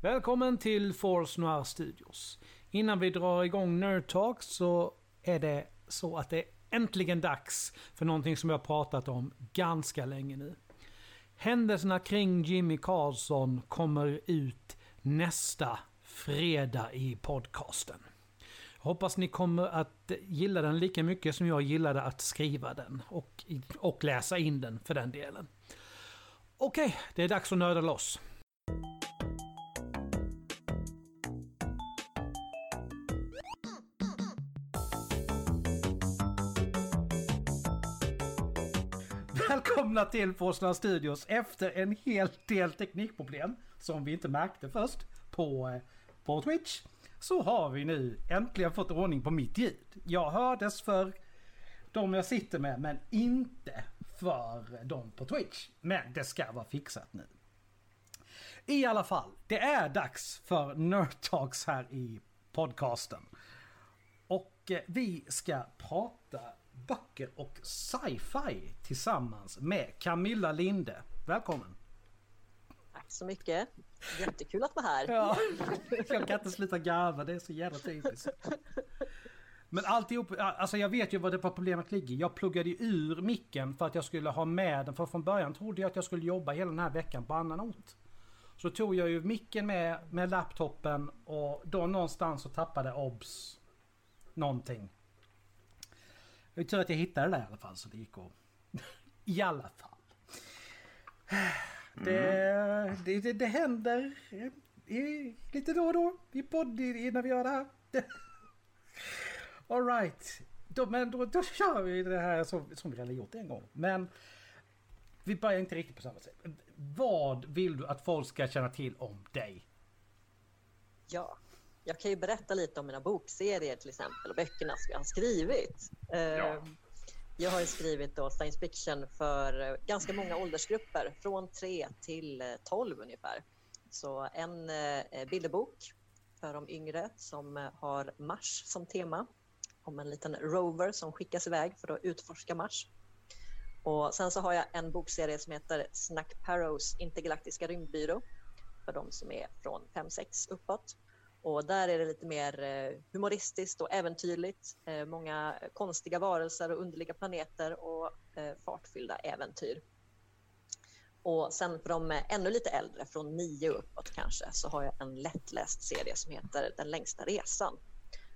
Välkommen till Force Noir Studios. Innan vi drar igång Nerd Talk så är det så att det är äntligen dags för någonting som jag har pratat om ganska länge nu. Händelserna kring Jimmy Carlsson kommer ut nästa fredag i podcasten. Hoppas ni kommer att gilla den lika mycket som jag gillade att skriva den och, och läsa in den för den delen. Okej, det är dags att nörda loss. Välkomna till Forsland Studios efter en hel del teknikproblem som vi inte märkte först på, eh, på Twitch. Så har vi nu äntligen fått ordning på mitt ljud. Jag hördes för de jag sitter med men inte för de på Twitch. Men det ska vara fixat nu. I alla fall, det är dags för Nerd Talks här i podcasten. Och eh, vi ska prata böcker och sci-fi tillsammans med Camilla Linde. Välkommen! Tack så mycket! Jättekul att vara här! Ja, jag kan inte sluta garva, det är så jävla typiskt. Men alltihop, alltså jag vet ju vad det var problemet ligger. Jag pluggade ju ur micken för att jag skulle ha med den. För från början trodde jag att jag skulle jobba hela den här veckan på annan ort. Så tog jag ju micken med, med laptopen och då någonstans så tappade OBS någonting. Det är tur att jag hittade det där i alla fall så det gick att... I alla fall. Det, mm. det, det, det händer i, lite då och då i podd när vi gör det här. Alright. Då, men då, då kör vi det här som, som vi redan gjort en gång. Men vi börjar inte riktigt på samma sätt. Vad vill du att folk ska känna till om dig? Ja, jag kan ju berätta lite om mina bokserier till exempel och böckerna som jag har skrivit. Ja. Ehm, jag har skrivit då science fiction för eh, ganska många åldersgrupper, från 3 till 12 eh, ungefär. Så en eh, bilderbok för de yngre som har Mars som tema, om en liten rover som skickas iväg för att utforska Mars. Och sen så har jag en bokserie som heter Snack Parrows intergalaktiska rymdbyrå för de som är från 5-6 uppåt. Och där är det lite mer eh, humoristiskt och äventyrligt. Eh, många konstiga varelser och underliga planeter och eh, fartfyllda äventyr. Och sen för de ännu lite äldre, från nio uppåt kanske, så har jag en lättläst serie som heter Den längsta resan.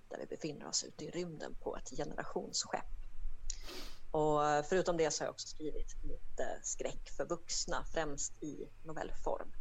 Där vi befinner oss ute i rymden på ett generationsskepp. Och förutom det så har jag också skrivit lite skräck för vuxna, främst i novellform.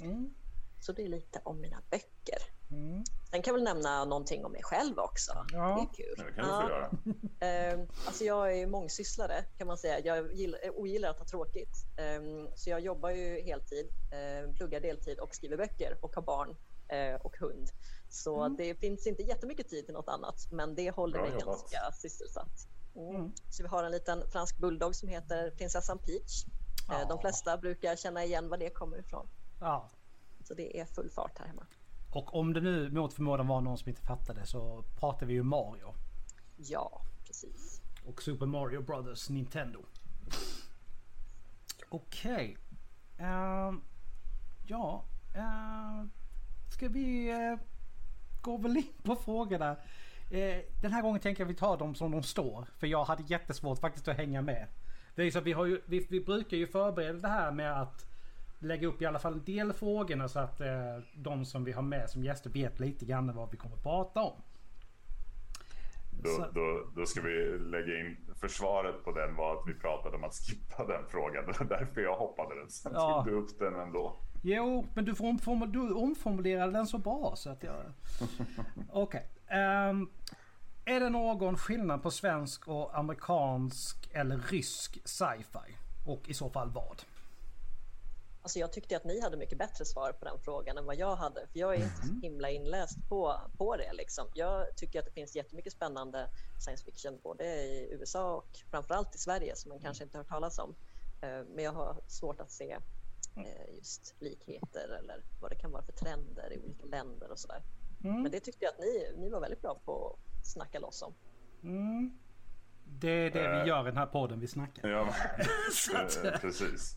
Mm. Så det är lite om mina böcker. Mm. Sen kan jag väl nämna någonting om mig själv också. Ja. Det är kul. Det kan du få göra. Uh, alltså jag är mångsysslare kan man säga. Jag gillar, ogillar att ha tråkigt. Um, så jag jobbar ju heltid, uh, pluggar deltid och skriver böcker och har barn uh, och hund. Så mm. det finns inte jättemycket tid till något annat, men det håller mig ganska sysselsatt. Mm. mm. Så vi har en liten fransk bulldog som heter prinsessan Peach. Ja. De flesta brukar känna igen var det kommer ifrån. Ja. Så det är full fart här hemma. Och om det nu mot förmodan var någon som inte fattade så pratar vi ju Mario. Ja, precis. Och Super Mario Brothers Nintendo. Okej. Okay. Uh, ja. Uh, ska vi uh, gå väl in på frågorna. Uh, den här gången tänker jag vi tar dem som de står. För jag hade jättesvårt faktiskt att hänga med. Det är så vi, har ju, vi, vi brukar ju förbereda det här med att lägga upp i alla fall en del frågorna så att eh, de som vi har med som gäster vet lite grann vad vi kommer att prata om. Då, då, då, ska vi lägga in försvaret på den var att vi pratade om att skippa den frågan. Det var därför jag hoppade den. Sen ja. tog du upp den ändå. Jo, men du, omform du omformulerade den så bra så att jag... Okej. Okay. Um, ehm, är det någon skillnad på svensk och amerikansk eller rysk sci-fi? Och i så fall vad? Alltså jag tyckte att ni hade mycket bättre svar på den frågan än vad jag hade, för jag är inte så mhm. himla inläst på, på det. Liksom. Jag tycker att det finns jättemycket spännande science fiction både i USA och framförallt i Sverige som man kanske inte har hört talas om. Eh, men jag har svårt att se eh, just likheter eller vad det kan vara för trender i olika länder och sådär. Mm. Men det tyckte jag att ni, ni var väldigt bra på att snacka loss om. Mm. Det är det vi eh. gör i den här podden, vi snackar. Ja, precis.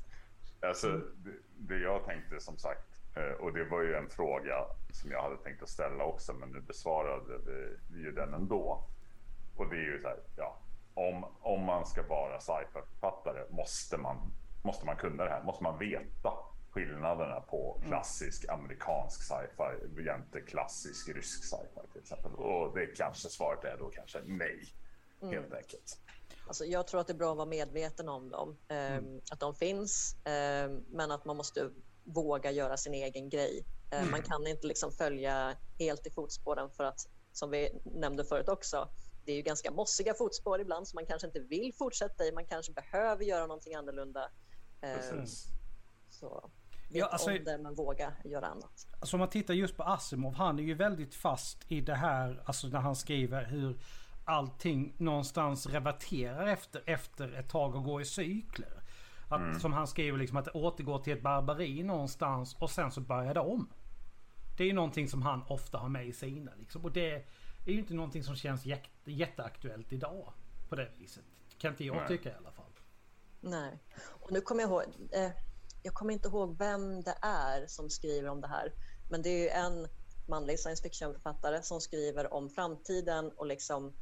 Alltså, det, det, jag tänkte som sagt Eh, och det var ju en fråga som jag hade tänkt att ställa också, men nu besvarade vi ju den ändå. Och det är ju så här, ja, om, om man ska vara sci-fi-författare måste man, måste man kunna det här, måste man veta skillnaderna på mm. klassisk amerikansk sci-fi jämte klassisk rysk sci-fi till exempel. Och det kanske svaret är då kanske nej, mm. helt enkelt. Alltså, jag tror att det är bra att vara medveten om dem, eh, mm. att de finns, eh, men att man måste våga göra sin egen grej. Eh, mm. Man kan inte liksom följa helt i fotspåren för att, som vi nämnde förut också, det är ju ganska mossiga fotspår ibland som man kanske inte vill fortsätta i. Man kanske behöver göra någonting annorlunda. Precis. Så ja, alltså, om det men våga göra annat. Alltså om man tittar just på Asimov, han är ju väldigt fast i det här, alltså när han skriver hur allting någonstans reverterar efter, efter ett tag och går i cykler. Att, mm. Som han skriver liksom att det återgår till ett barbari någonstans och sen så börjar det om. Det är ju någonting som han ofta har med i sina liksom. Och det är ju inte någonting som känns jätte, jätteaktuellt idag. På det viset. Kan inte jag Nej. tycka i alla fall. Nej. Och nu kommer jag ihåg. Eh, jag kommer inte ihåg vem det är som skriver om det här. Men det är ju en manlig science fiction-författare som skriver om framtiden och liksom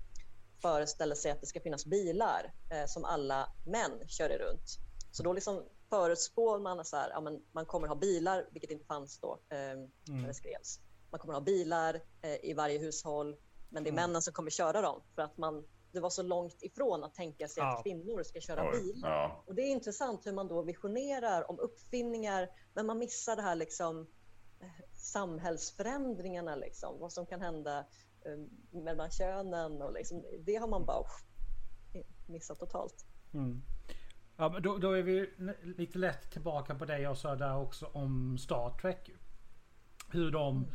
föreställer sig att det ska finnas bilar eh, som alla män kör runt. Så då liksom förutspår man att ja, man kommer ha bilar, vilket inte fanns då eh, mm. när det skrevs. Man kommer ha bilar eh, i varje hushåll, men det är mm. männen som kommer köra dem för att man det var så långt ifrån att tänka sig ja. att kvinnor ska köra bil. Ja. Och det är intressant hur man då visionerar om uppfinningar, men man missar det här liksom eh, samhällsförändringarna, liksom, vad som kan hända mellan könen och liksom, det har man bara missat totalt. Mm. Ja, men då, då, är vi lite lätt tillbaka på det jag sa där också om Star Trek. Hur de mm.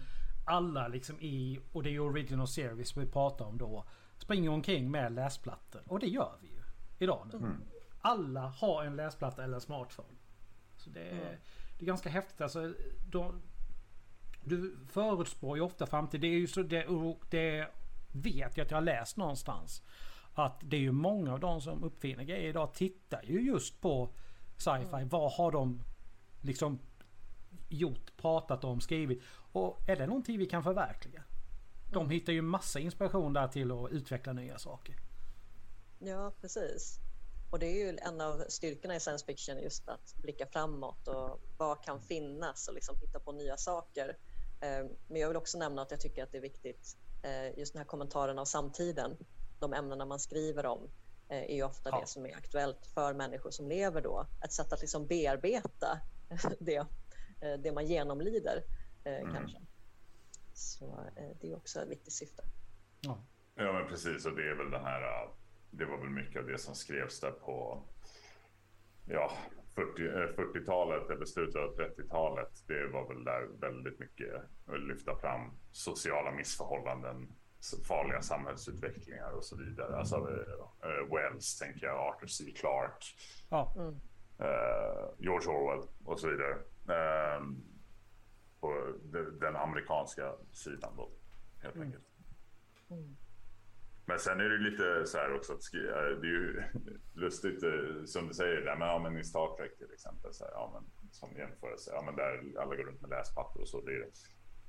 alla liksom i, och det är ju original series vi pratar om då springer omkring med läsplattor. Och det gör vi ju idag nu. Mm. Alla har en läsplatta eller en smartphone. Så det är, mm. det är ganska häftigt. Alltså, de, du förutspår ju ofta framtiden. Det är ju så det, det vet jag att jag har läst någonstans. Att det är ju många av de som uppfinner grejer idag tittar ju just på sci-fi. Mm. Vad har de liksom gjort, pratat om, skrivit? Och är det någonting vi kan förverkliga? De mm. hittar ju massa inspiration där till att utveckla nya saker. Ja, precis. Och det är ju en av styrkorna i science fiction just att blicka framåt och vad kan finnas och liksom hitta på nya saker. Eh, men jag vill också nämna att jag tycker att det är viktigt eh, just den här kommentaren av samtiden. De ämnena man skriver om eh, är ju ofta ja. det som är aktuellt för människor som lever då. Ett sätt att liksom bearbeta det, det man genomlider mm. kanske. Så det är också ett viktigt syfte. Ja. ja, men precis. Och det är väl den här. Det var väl mycket av det som skrevs där på. Ja, 40, 40-talet eh, eller slutet av 30-talet. Det var väl där väldigt mycket att lyfta fram sociala missförhållanden, farliga samhällsutvecklingar och så vidare. Alltså uh, Wells tänker jag, Arthur C. Clarke, ja. mm. uh, George Orwell och så vidare. Uh, på den amerikanska sidan då, helt mm. enkelt. Mm. Men sen är det lite så här också att skriva, det är ju lustigt eh, som du säger, där, men, ja, men i Star Trek till exempel, så här, ja, men, som jämförelse, ja, men där alla går runt med läspapper och så. Det är,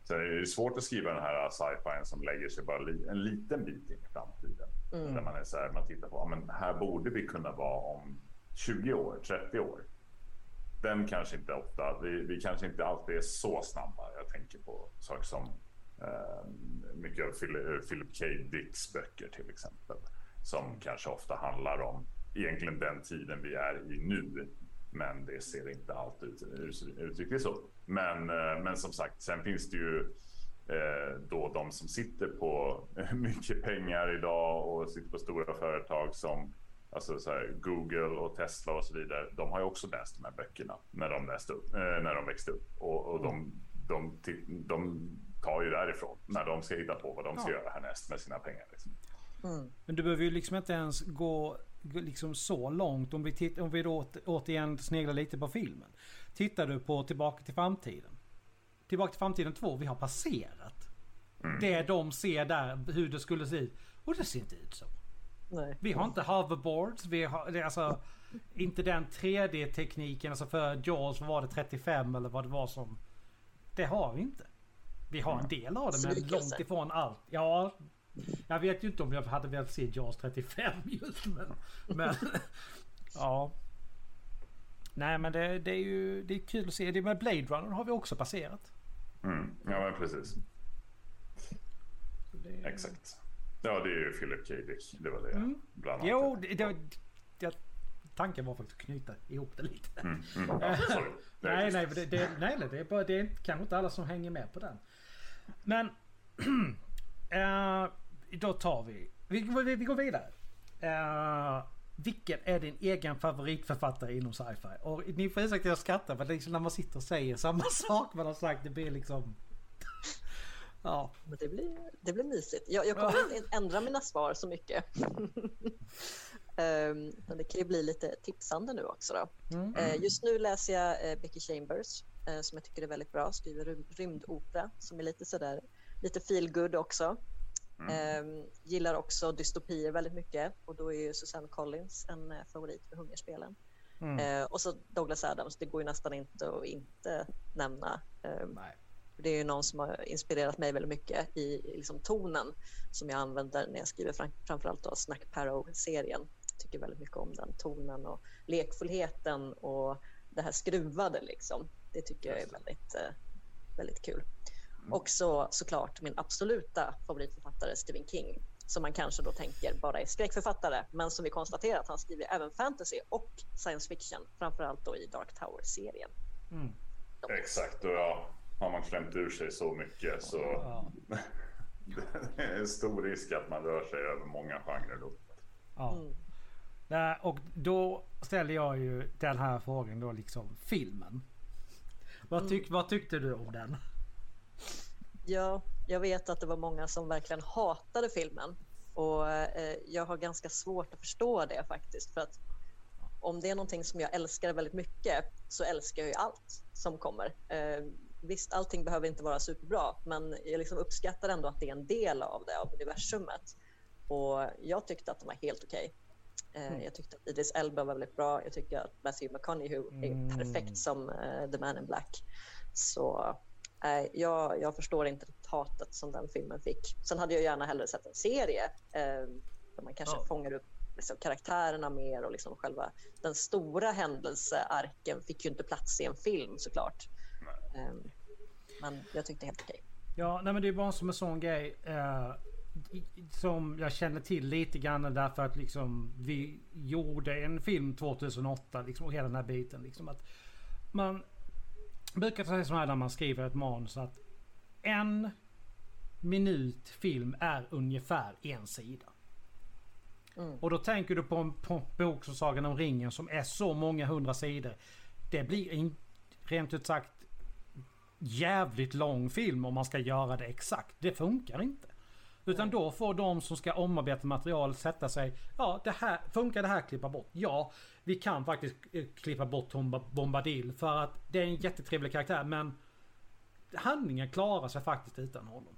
sen är det svårt att skriva den här sci-fi som lägger sig bara li, en liten bit in i framtiden. Mm. Där man är så här, man tittar på, ja, men här borde vi kunna vara om 20 år, 30 år den kanske inte ofta, vi, vi kanske inte alltid är så snabba. Jag tänker på saker som eh, Ehm, mycket av eh, Philip K. Dicks böcker till exempel. Som kanske ofta handlar om egentligen den tiden vi är i nu. Men det ser inte alltid ut, uttryckligt så. Men, eh, men som sagt, sen finns det ju eh, då de som sitter på mycket pengar idag och sitter på stora företag som Alltså så här, Google och Tesla och så vidare. De har ju också läst de här böckerna när de, läste upp, när de växte upp. Och, och de, de, de, tar ju därifrån när de ska hitta på vad de ska ja. göra härnäst med sina pengar. Liksom. Mm. Men du behöver ju liksom inte ens gå liksom så långt. Om vi, titt, om vi då återigen sneglar lite på filmen. Tittar du på Tillbaka till framtiden. Tillbaka till framtiden 2, vi har passerat. Mm. Det de ser där, hur det skulle se ut. Och det ser inte ut så. Nej. Vi har inte hoverboards. Vi har det är alltså inte den 3D-tekniken. Alltså för Jaws var det 35 eller vad det var som det har vi inte. Vi har en del av det men långt ifrån allt. Ja, jag vet ju inte om jag hade velat se JAS 35 just men... men ja. Nej men det, det är ju det är kul att se. Det med Blade Runner har vi också passerat. Mm. Ja, men precis. Det, Exakt. Ja, det är ju Philip K. Dick. Det var det Mm. bland annat. Jo, det, det, det, tanken var faktiskt att knyta ihop det lite. Mm. Mm. Ja, sorry. Nej, nej, det, det, nej, nej, det är bara, det är kanske inte alla som hänger med på den. Men eh, då tar vi, vi, vi, vi går vidare. Eh, vilken är din egen favoritförfattare inom sci-fi? Och ni får ursäkta att jag skrattar för liksom när man sitter och säger samma sak man har sagt det blir liksom... Ja. Men det blir, det blir mysigt. Jag, jag kommer inte ändra mina svar så mycket. Ehm, men det kan ju bli lite tipsande nu också. Då. Mm. Eh, just nu läser jag eh, Becky Chambers eh, som jag tycker är väldigt bra. Skriver rym- rymdopera som är lite sådär lite feel good också. Ehm, gillar också dystopier väldigt mycket och då är ju Susanne Collins en favorit för Hungerspelen. Mm. Och så Douglas Adams, det går ju nästan inte att inte nämna. Ehm, Nej. det är ju någon som har inspirerat mig väldigt mycket i liksom tonen som jag använder när jag skriver fram, framförallt då Snack Parrow-serien. Tycker väldigt mycket om den tonen och lekfullheten och det här skruvade liksom. Det tycker jag är väldigt, eh, väldigt kul. Och så såklart min absoluta favoritförfattare Stephen King som man kanske då tänker bara är skräckförfattare men som vi konstaterar att han skriver även fantasy och science fiction framförallt då i Dark Tower-serien. Mm. Exakt, och ja, har man klämt ur sig så mycket så Ja. det är en stor risk att man rör sig över många genrer då. Ja. Mm. Och då ställer jag ju den här frågan då liksom filmen. Vad, tyck, vad tyckte du om den? Ja, jag vet att det var många som verkligen hatade filmen och eh, jag har ganska svårt att förstå det faktiskt för att om det är någonting som jag älskar väldigt mycket så älskar jag ju allt som kommer. Eh, visst, allting behöver inte vara superbra, men jag liksom uppskattar ändå att det är en del av det, av universumet. Och jag tyckte att de var helt okej. Eh, Jag tyckte att Idris Elba var väldigt bra. Jag tycker att Matthew McConaughey är Mm. perfekt som eh, The Man in Black. Så Nej, jag, jag förstår inte hatet som den filmen fick. Sen hade jag gärna hellre sett en serie eh, där man kanske Ja. fångar upp liksom, karaktärerna mer och liksom själva den stora händelsearken fick ju inte plats i en film såklart. Eh, men jag tyckte helt okej. Ja, nej men det är bara som en sån grej. Som jag känner till lite grann därför att liksom vi gjorde en film 2008 liksom och hela den här biten liksom att man brukar säga så här när man skriver ett manus att en minut film är ungefär en sida. Mm. Och då tänker du på en, på bok som Sagan om ringen som är så många hundra sidor. Det blir en, rent ut sagt jävligt lång film om man ska göra det exakt. Det funkar inte. Utan då får de som ska omarbeta materialet sätta sig. Ja, det här, funkar det här att klippa bort? Ja, vi kan faktiskt eh, klippa bort Tom Bombadil för att det är en jättetrevlig karaktär men handlingen klarar sig faktiskt utan honom.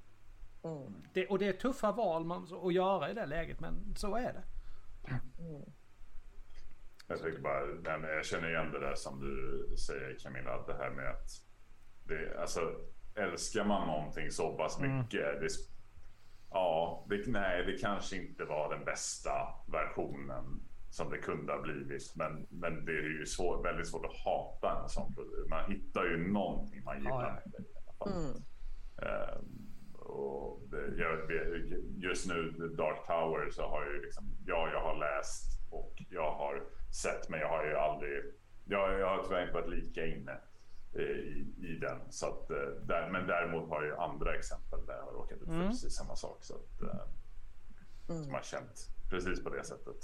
Mm. Det, och det är tuffa val man, att göra i det läget men så är det. Jag tycker bara, nej, jag känner igen det där som du säger Camilla, att det här med att det, alltså, älskar man någonting så pass mycket, det, ja, det, nej, det kanske inte var den bästa versionen som det kunde ha blivit, men, men det är ju svår, väldigt svårt att hata en sån produkt. Man hittar ju någonting man gillar Ja, fall. Mm. Ehm, och det, jag, just nu, Dark Tower, så har jag liksom, ja, jag har läst och jag har sett, men jag har ju aldrig, jag, jag har tyvärr inte varit lika inne i, i den. Så att, eh, där, men däremot har jag ju andra exempel där jag har råkat ut för Mm. precis samma sak. Så att, eh, Mm. Som har känt precis på det sättet.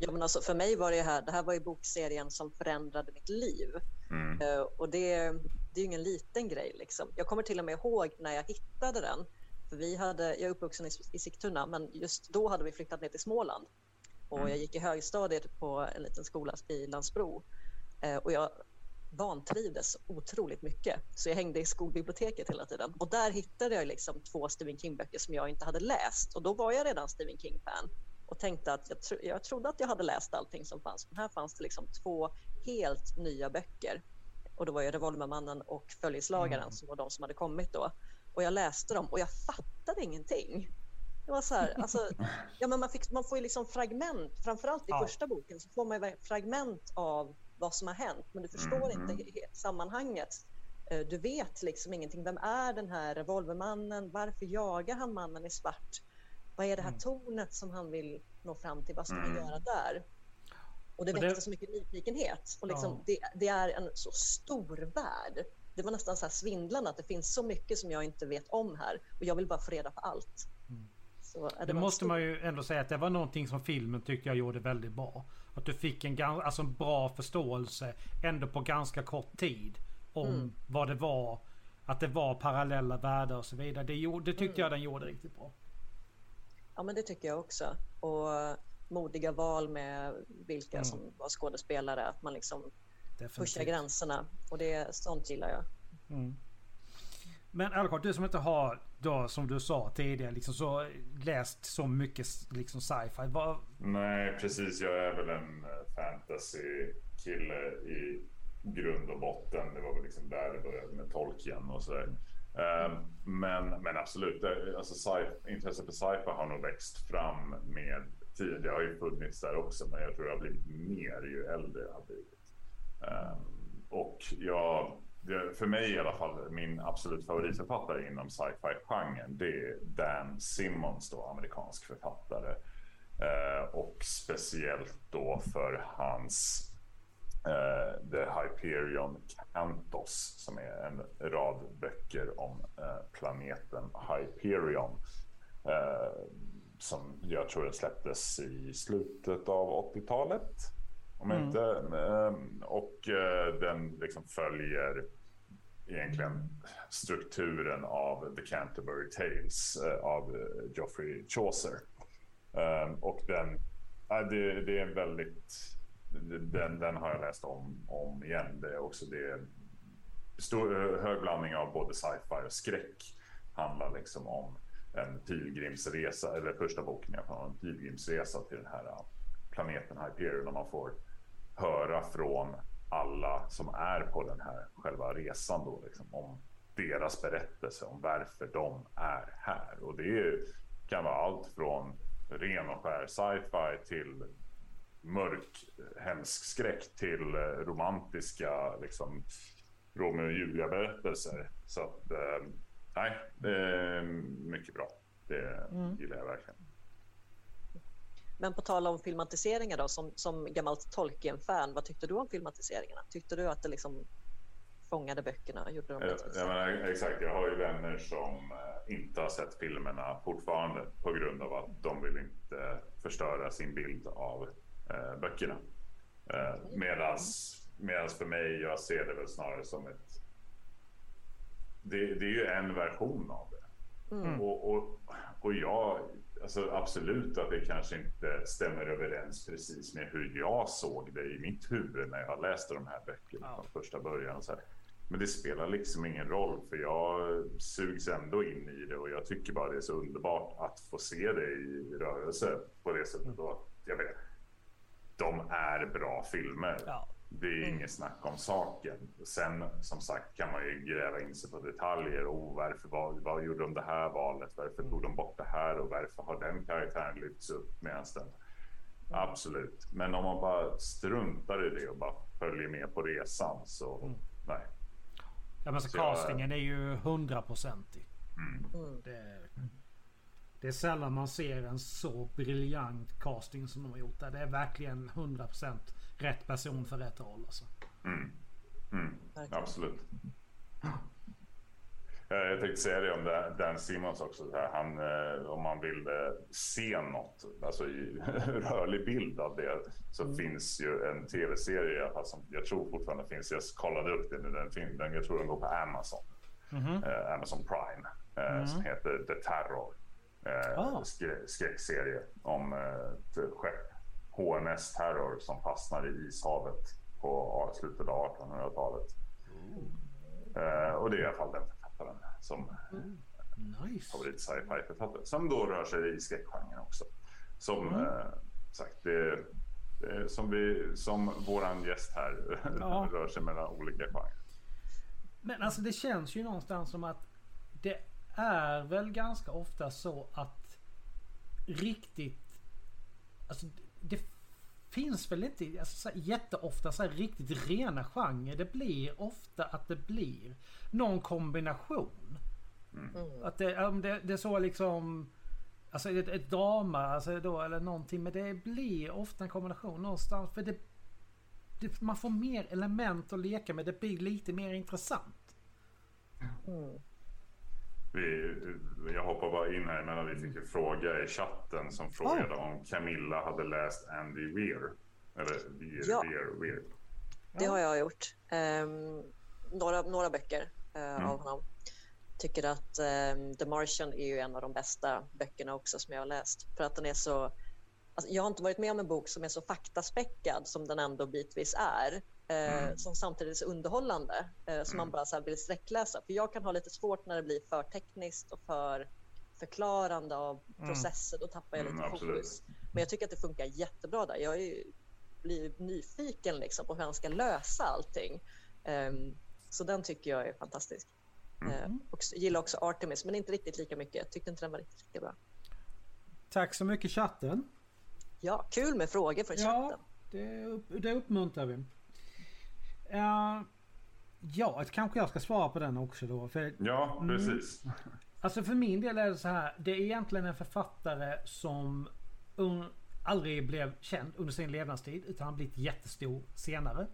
Ja, men alltså, för mig var det här, det här var ju bokserien som förändrade mitt liv. Mm. Eh, och det, det är ju ingen liten grej. Liksom. Jag kommer till och med ihåg när jag hittade den. För vi hade, jag är uppvuxen i, i Sigtuna, men just då hade vi flyttat ner till Småland. Och Mm. jag gick i högstadiet på en liten skola i Landsbro. Eh, och jag vantrivdes otroligt mycket. Så jag hängde i skolbiblioteket hela tiden. Och där hittade jag liksom två Stephen King-böcker som jag inte hade läst. Och då var jag redan Stephen King-fan och tänkte att jag, tro, jag trodde att jag hade läst allting som fanns. Men här fanns det liksom två helt nya böcker. Och då var ju Revolvermannen och Följeslagaren mm. som var de som hade kommit då. Och jag läste dem och jag fattade ingenting. Det var så här, alltså, ja, men man, fick, man får ju liksom fragment, framförallt i ja. första boken så får man ju fragment av vad som har hänt, men du förstår mm. inte sammanhanget. Eh, du vet liksom ingenting. Vem är den här revolvermannen? Varför jagar han mannen i svart? Vad är det här mm. tornet som han vill nå fram till? Vad ska han mm. göra där? Och det väckte så mycket nyfikenhet. Och liksom, ja. det, det, är en så stor värld. Det var nästan så här svindlande att det finns så mycket som jag inte vet om här. Och jag vill bara få reda på allt. Mm. det, det måste stor... man ju ändå säga att det var någonting som filmen tyckte jag gjorde väldigt bra. Att du fick en, alltså en bra förståelse ändå på ganska kort tid. Om mm. vad det var. Att det var parallella världar och så vidare. Det, gjorde, det tyckte mm. jag den gjorde riktigt bra. Ja men det tycker jag också. Och modiga val med vilka mm. som var skådespelare. Att man liksom Definitivt. pushar gränserna. Och det, sånt gillar jag. Mm. Men Alcott, du som inte har då som du sa tidigare liksom så läst så mycket liksom sci-fi. Vad... Nej precis, jag är väl en eh, fantasy-kille i grund och botten. Det var väl liksom där det började med Tolkien och sådär. Mm. Men, men absolut, eh, alltså, intresset för sci-fi har nog växt fram med tid. Det har ju funnits där också, men jag tror det har blivit mer ju äldre jag har blivit. Ehm, och jag, det, för mig i alla fall, min absolut favoritförfattare inom sci-fi-genren, det är Dan Simmons, då, amerikansk författare. Eh, och speciellt då för hans eh, The Hyperion Cantos, som är en rad böcker om eh, planeten Hyperion eh, som jag tror släpptes i slutet av 80-talet. Om mm. inte. Ehm, och eh, den liksom följer egentligen strukturen av The Canterbury Tales eh, av eh, Geoffrey Chaucer. Ehm, och den, det, det är en väldigt, den, den har jag läst om, om igen. Det är också det stor, hög blandning av både sci-fi och skräck. Handlar liksom om en pilgrimsresa, eller första boken i alla fall, en pilgrimsresa till den här planeten Hyperion och man får höra från alla som är på den här själva resan då, liksom, om deras berättelse om varför de är här. Och det kan vara allt från ren och skär sci-fi till mörk, hemsk skräck till äh, romantiska liksom, Romeo och Julia-berättelser. Så att, äh, nej, det är mycket bra. Det mm. gillar jag verkligen. Men på tal om filmatiseringar då, som, som gammalt Tolkien-fan, vad tyckte du om filmatiseringarna? Tyckte du att det liksom fångade böckerna? och Gjorde dem ja, ja, men, exakt, jag har ju vänner som eh, inte har sett filmerna fortfarande på grund av att de vill inte förstöra sin bild av eh, böckerna. Eh, medans, medans för mig, jag ser det väl snarare som ett det, det, är ju en version av det. Mm. Och, och, och jag, alltså absolut att det kanske inte stämmer överens precis med hur jag såg det i mitt huvud när jag läste de här böckerna ja. från första början. Så här. Men det spelar liksom ingen roll för jag sugs ändå in i det och jag tycker bara det är så underbart att få se det i rörelse på det sättet. Mm. jag vet, de är bra filmer. Ja. Det är mm. inget snack om saken. Sen som sagt kan man ju gräva in sig på detaljer. Oh, varför var, vad gjorde de det här valet? Varför tog de bort det här? Och varför har den karaktären lyfts upp medan den... Absolut. Men om man bara struntar i det och bara följer med på resan så mm. nej. Ja men så, så castingen jag... är ju hundraprocentig. Mm. mm. Det, det är sällan man ser en så briljant casting som de har gjort där. Det är verkligen 100% rätt person för rätt roll. Alltså. Mm. Mm. Absolut. Jag tänkte säga det om Dan Simmons också. Han, eh, om man vill eh, se något, alltså i rörlig bild av det, så mm. finns ju en tv-serie som jag tror fortfarande finns. Jag kollade upp den, den, den jag tror den går på Amazon. Mm -hmm. Amazon Prime. Mm. Som heter The Terror. Oh. Skräckserie om ett skepp HMS Terror som fastnade i ishavet på slutet av 1800-talet. Mm. Uh, och det är i alla fall den författaren som mm. nice. favorit sci-fi författare. Som då rör sig i skräckgenren också. Som mm. uh, sagt, det, det som, vi, som våran gäst här ja. rör sig mellan olika genrer. Men alltså det känns ju någonstans som att det är väl ganska ofta så att riktigt... Alltså det finns väl inte alltså, så jätteofta så riktigt rena genrer. Det blir ofta att det blir någon kombination. Mm. Att det, om det, det är så liksom... Alltså ett, ett drama alltså då, eller någonting. Men det blir ofta en kombination någonstans. För det, det, man får mer element att leka med. Det blir lite mer intressant. Mm. Vi, jag hoppar bara in här men vi fick en fråga i chatten som frågade om Camilla hade läst Andy Weir. Eller Weir, Ja. Weir, Weir. Det har jag gjort. Ehm, några, några böcker eh, Mm. av honom. Tycker att ehm, The Martian är ju en av de bästa böckerna också som jag har läst. För att den är så... Alltså, jag har inte varit med om en bok som är så faktaspäckad som den ändå bitvis är. Eh, Mm. Som samtidigt är så underhållande. Eh, som man Mm. bara så vill sträckläsa. För jag kan ha lite svårt när det blir för tekniskt och för förklarande av processer. Då tappar jag Mm, lite absolut. fokus. Men jag tycker att det funkar jättebra där. Jag är blir nyfiken liksom på hur han ska lösa allting. Ehm, så den tycker jag är fantastisk. Mm. Uh, och gillar också Artemis, men inte riktigt lika mycket. Jag tyckte inte den var riktigt lika bra. Tack så mycket chatten. Ja, kul med frågor från Ja, chatten. det, det uppmuntrar vi. Uh, ja, kanske jag ska svara på den också då. För, Ja, Mm. precis. alltså för min del är det så här. Det är egentligen en författare som un, aldrig blev känd under sin levnadstid. Utan han blivit jättestor senare.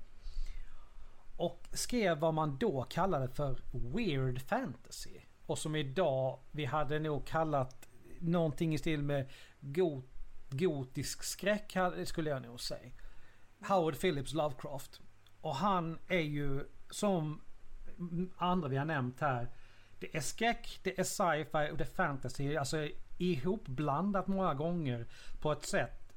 Och skrev vad man då kallade för weird fantasy. Och som idag vi hade nog kallat någonting i stil med got, gotisk skräck skulle jag nog säga. Howard Phillips Lovecraft. Och han är ju som andra vi har nämnt här. Det är skräck, det är sci-fi och det är fantasy. Alltså ihopblandat många gånger på ett sätt.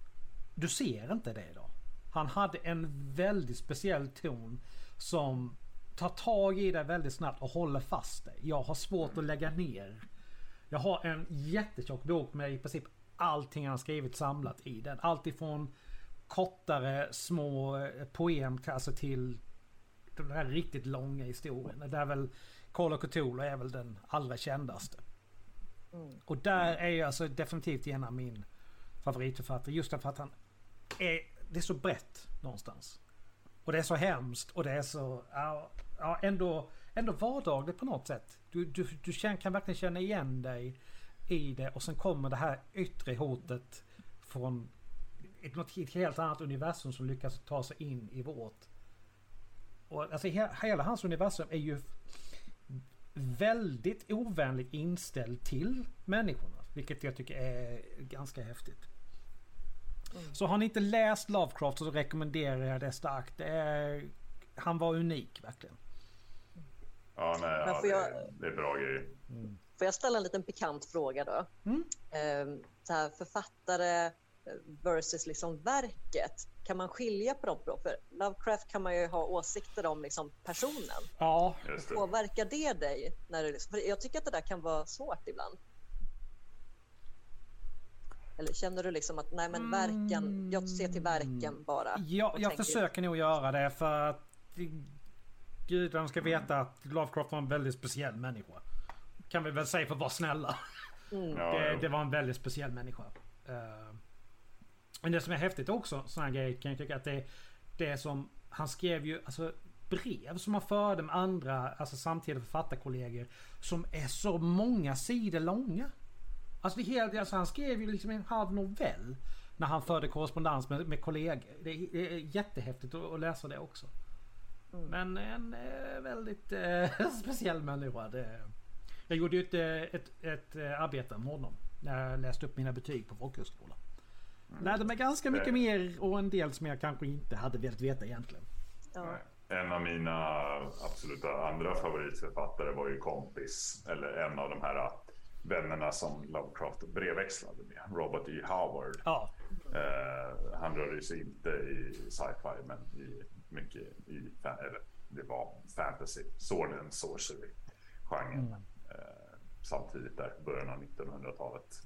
Du ser inte det då. Han hade en väldigt speciell ton som tar tag i dig väldigt snabbt och håller fast dig. Jag har svårt att lägga ner. Jag har en jättetjock bok med i princip allting han skrivit samlat i den. Allt ifrån kortare små eh, poem till- alltså till de här riktigt långa historierna. Där väl Call of Cthulhu är väl den allra kändaste. Mm. Och där är ju alltså definitivt en av min favoritförfattare. Just därför att han är, det är så brett någonstans. Och det är så hemskt och det är så, ja, ja ändå, ändå vardagligt på något sätt. Du, du, du känn, kan verkligen känna igen dig i det och sen kommer det här yttre hotet från ett, något helt- helt annat universum som lyckas ta sig in i vårt. Och alltså he, hela hans universum är ju väldigt ovänligt inställd till människorna. Vilket jag tycker är ganska häftigt. Mm. Så har ni inte läst Lovecraft så rekommenderar jag det starkt. Det är, han var unik verkligen. Ja, nej, Men ja, det, jag- det är bra grejer. Får jag ställa en liten pikant fråga då? Mm. Ehm, så här, författare versus liksom verket. Kan man skilja på dem då? För Lovecraft kan man ju ha åsikter om liksom personen. Ja, Just det. Påverkar det dig? När det, liksom- för jag tycker att det där kan vara svårt ibland. Eller känner du liksom att nej men verken, jag ser till verken bara? ja jag tänker- försöker nog göra det för att gudarna ska veta att Lovecraft var en väldigt speciell människa. Kan vi väl säga för att vara snälla. Mm. Ja, det, det var en väldigt speciell människa. Eh, men det som är häftigt också, såna här grejer kan jag tycka att det, det är som, han skrev ju alltså brev som han förde med andra, alltså samtida författarkollegor. Som är så många sidor långa. Alltså, det helt, alltså han skrev ju liksom en halv novell. När han förde korrespondens med, med kollegor. Det är, det är jättehäftigt att, att läsa det också. Mm. Men en eh, väldigt eh, speciell människa. Det, jag gjorde ju ett, eh, ett, ett eh, arbete med honom. När jag läste upp mina betyg på Lärde mig ganska mycket Eh. mer och en del som jag kanske inte hade velat veta egentligen. Ja. En av mina absoluta andra favoritförfattare var ju kompis, eller en av de här vännerna som Lovecraft brevväxlade med, Robert E. Howard. Ja, Eh, han rörde sig inte i sci-fi, men i mycket i, eller det var fantasy, sword and sorcery-genren. Mm. Eh, samtidigt där, början av 1900-talet.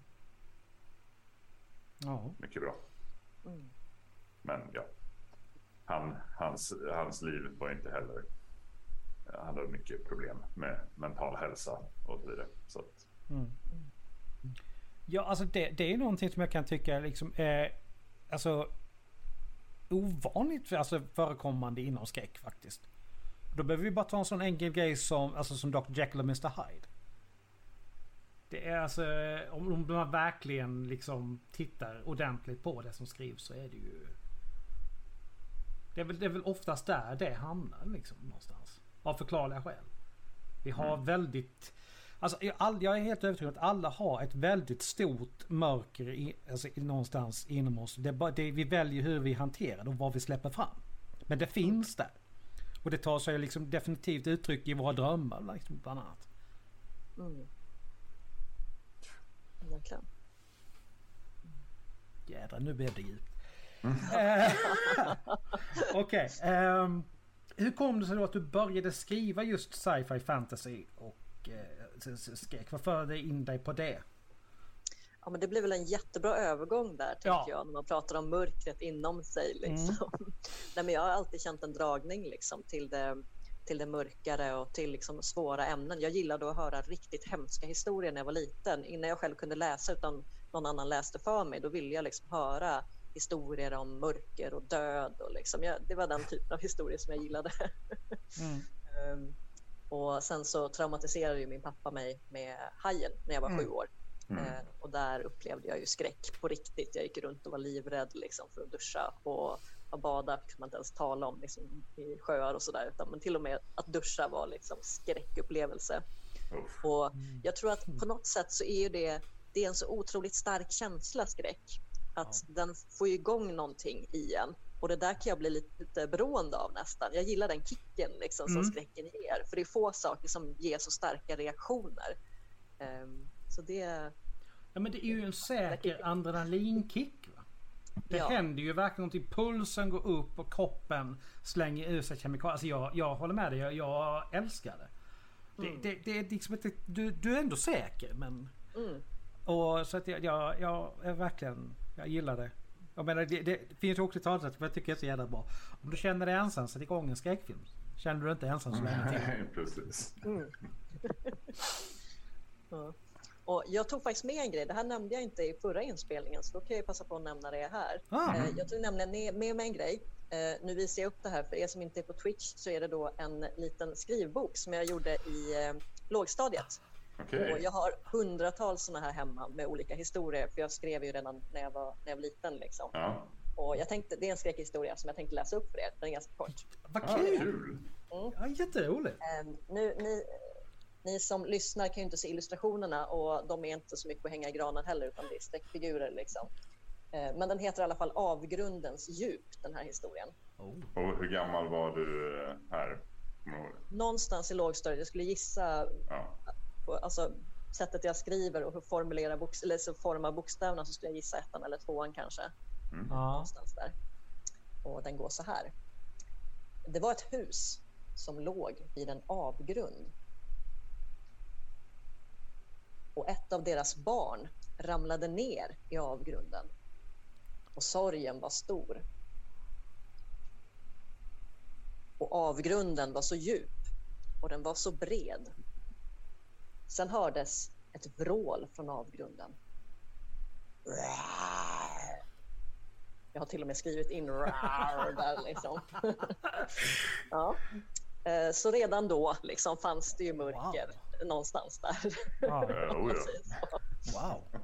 Ja. Mycket bra. Mm. Men ja, han, hans, hans liv var inte heller han hade mycket problem med mental hälsa och så vidare. Så att, mm. Ja, alltså det, det, är någonting som jag kan tycka liksom är alltså ovanligt alltså, förekommande inom skräck faktiskt. Då behöver vi bara ta en sån enkel grej som, alltså, som Dr. Jekyll och Mr. Hyde. Det är alltså, om man verkligen liksom tittar ordentligt på det som skrivs så är det ju... Det är väl, det är väl oftast där det hamnar liksom någonstans. Av förklarliga skäl. Vi har mm. väldigt... Alltså jag är helt övertygad att alla har ett väldigt stort mörker i, alltså, någonstans inom oss. Det, bara, det vi väljer hur vi hanterar det och vad vi släpper fram. Men det finns där. Och det tar sig liksom definitivt uttryck i våra drömmar liksom, bland annat. Mm. Verkligen. Jädrar, nu blev det djupt. Mm. Eh, okej. Okay, um, ehm, hur kom det sig då att du började skriva just sci-fi fantasy och uh, skräck? Vad förde in dig på det? Ja, men det blev väl en jättebra övergång där, tänker ja. jag, när man pratar om mörkret inom sig. Liksom. Mm. Nej, men jag har alltid känt en dragning liksom, till, det, till det mörkare och till liksom, svåra ämnen. Jag gillade att höra riktigt hemska historier när jag var liten. Innan jag själv kunde läsa, utan någon annan läste för mig, då ville jag liksom höra historier om mörker och död. Och liksom. jag, det var den typen av historier som jag gillade. Mm. um, och sen så traumatiserade ju min pappa mig med hajen när jag var mm. sju år. Mm. Uh, och där upplevde jag ju skräck på riktigt. Jag gick runt och var livrädd liksom, för att duscha och, och bada fick man inte ens tala om liksom, i sjöar och sådär. Men till och med att duscha var liksom skräckupplevelse. Och mm. jag tror att på något sätt så är det, det är en så otroligt stark känsla, skräck. Att ja. den får igång någonting i en. Och det där kan jag bli lite beroende av nästan. Jag gillar den kicken liksom, som mm. skräcken ger. För det är få saker som ger så starka reaktioner. Um, så det... Ja men det är ju en säker adrenalinkick. Va? Det ja. händer ju verkligen någonting. Pulsen går upp och kroppen slänger ur sig kemikalier. Alltså jag, jag håller med dig. Jag, jag älskar det. Det, mm. det, det, är liksom inte, du, du är ändå säker men... Mm. Och så att jag, jag, jag är verkligen jag gillar det. Jag menar, det, det finns ju också ett talesätt för jag tycker det är så jävla bra. Om du känner dig ensam, sätt igång en skräckfilm. Känner du dig inte ensam så länge till. Nej, precis. Mm. ja. Och jag tog faktiskt med en grej, det här nämnde jag inte i förra inspelningen så då kan jag passa på att nämna det här. Ah. Eh, jag tog nämligen med mig en grej. Eh, nu visar jag upp det här för er som inte är på Twitch så är det då en liten skrivbok som jag gjorde i eh, lågstadiet. Okay. Och jag har hundratals såna här hemma med olika historier, för jag skrev ju redan när jag var, när jag var liten. Liksom. Ja. Och jag tänkte, det är en skräckhistoria som jag tänkte läsa upp för er. Den är ganska kort. Vad kul! Mm. Ja, jätteroligt. Um, nu, ni, ni som lyssnar kan ju inte se illustrationerna och de är inte så mycket att hänga i granen heller, utan det är streckfigurer. Liksom. Uh, men den heter i alla fall Avgrundens djup, den här historien. Oh. Och hur gammal var du eh, här? Någonstans i lågstadiet. Jag skulle gissa ja på alltså, sättet jag skriver och hur formulerar box, eller så formar bokstäverna så skulle jag gissa ettan eller tvåan kanske. Mm. Någonstans där. Och den går så här. Det var ett hus som låg vid en avgrund. Och ett av deras barn ramlade ner i avgrunden. Och sorgen var stor. Och avgrunden var så djup och den var så bred Sen hördes ett vrål från avgrunden. Jag har till och med skrivit in där liksom. ja. Eh, så redan då liksom fanns det ju mörker wow någonstans där. Wow. wow.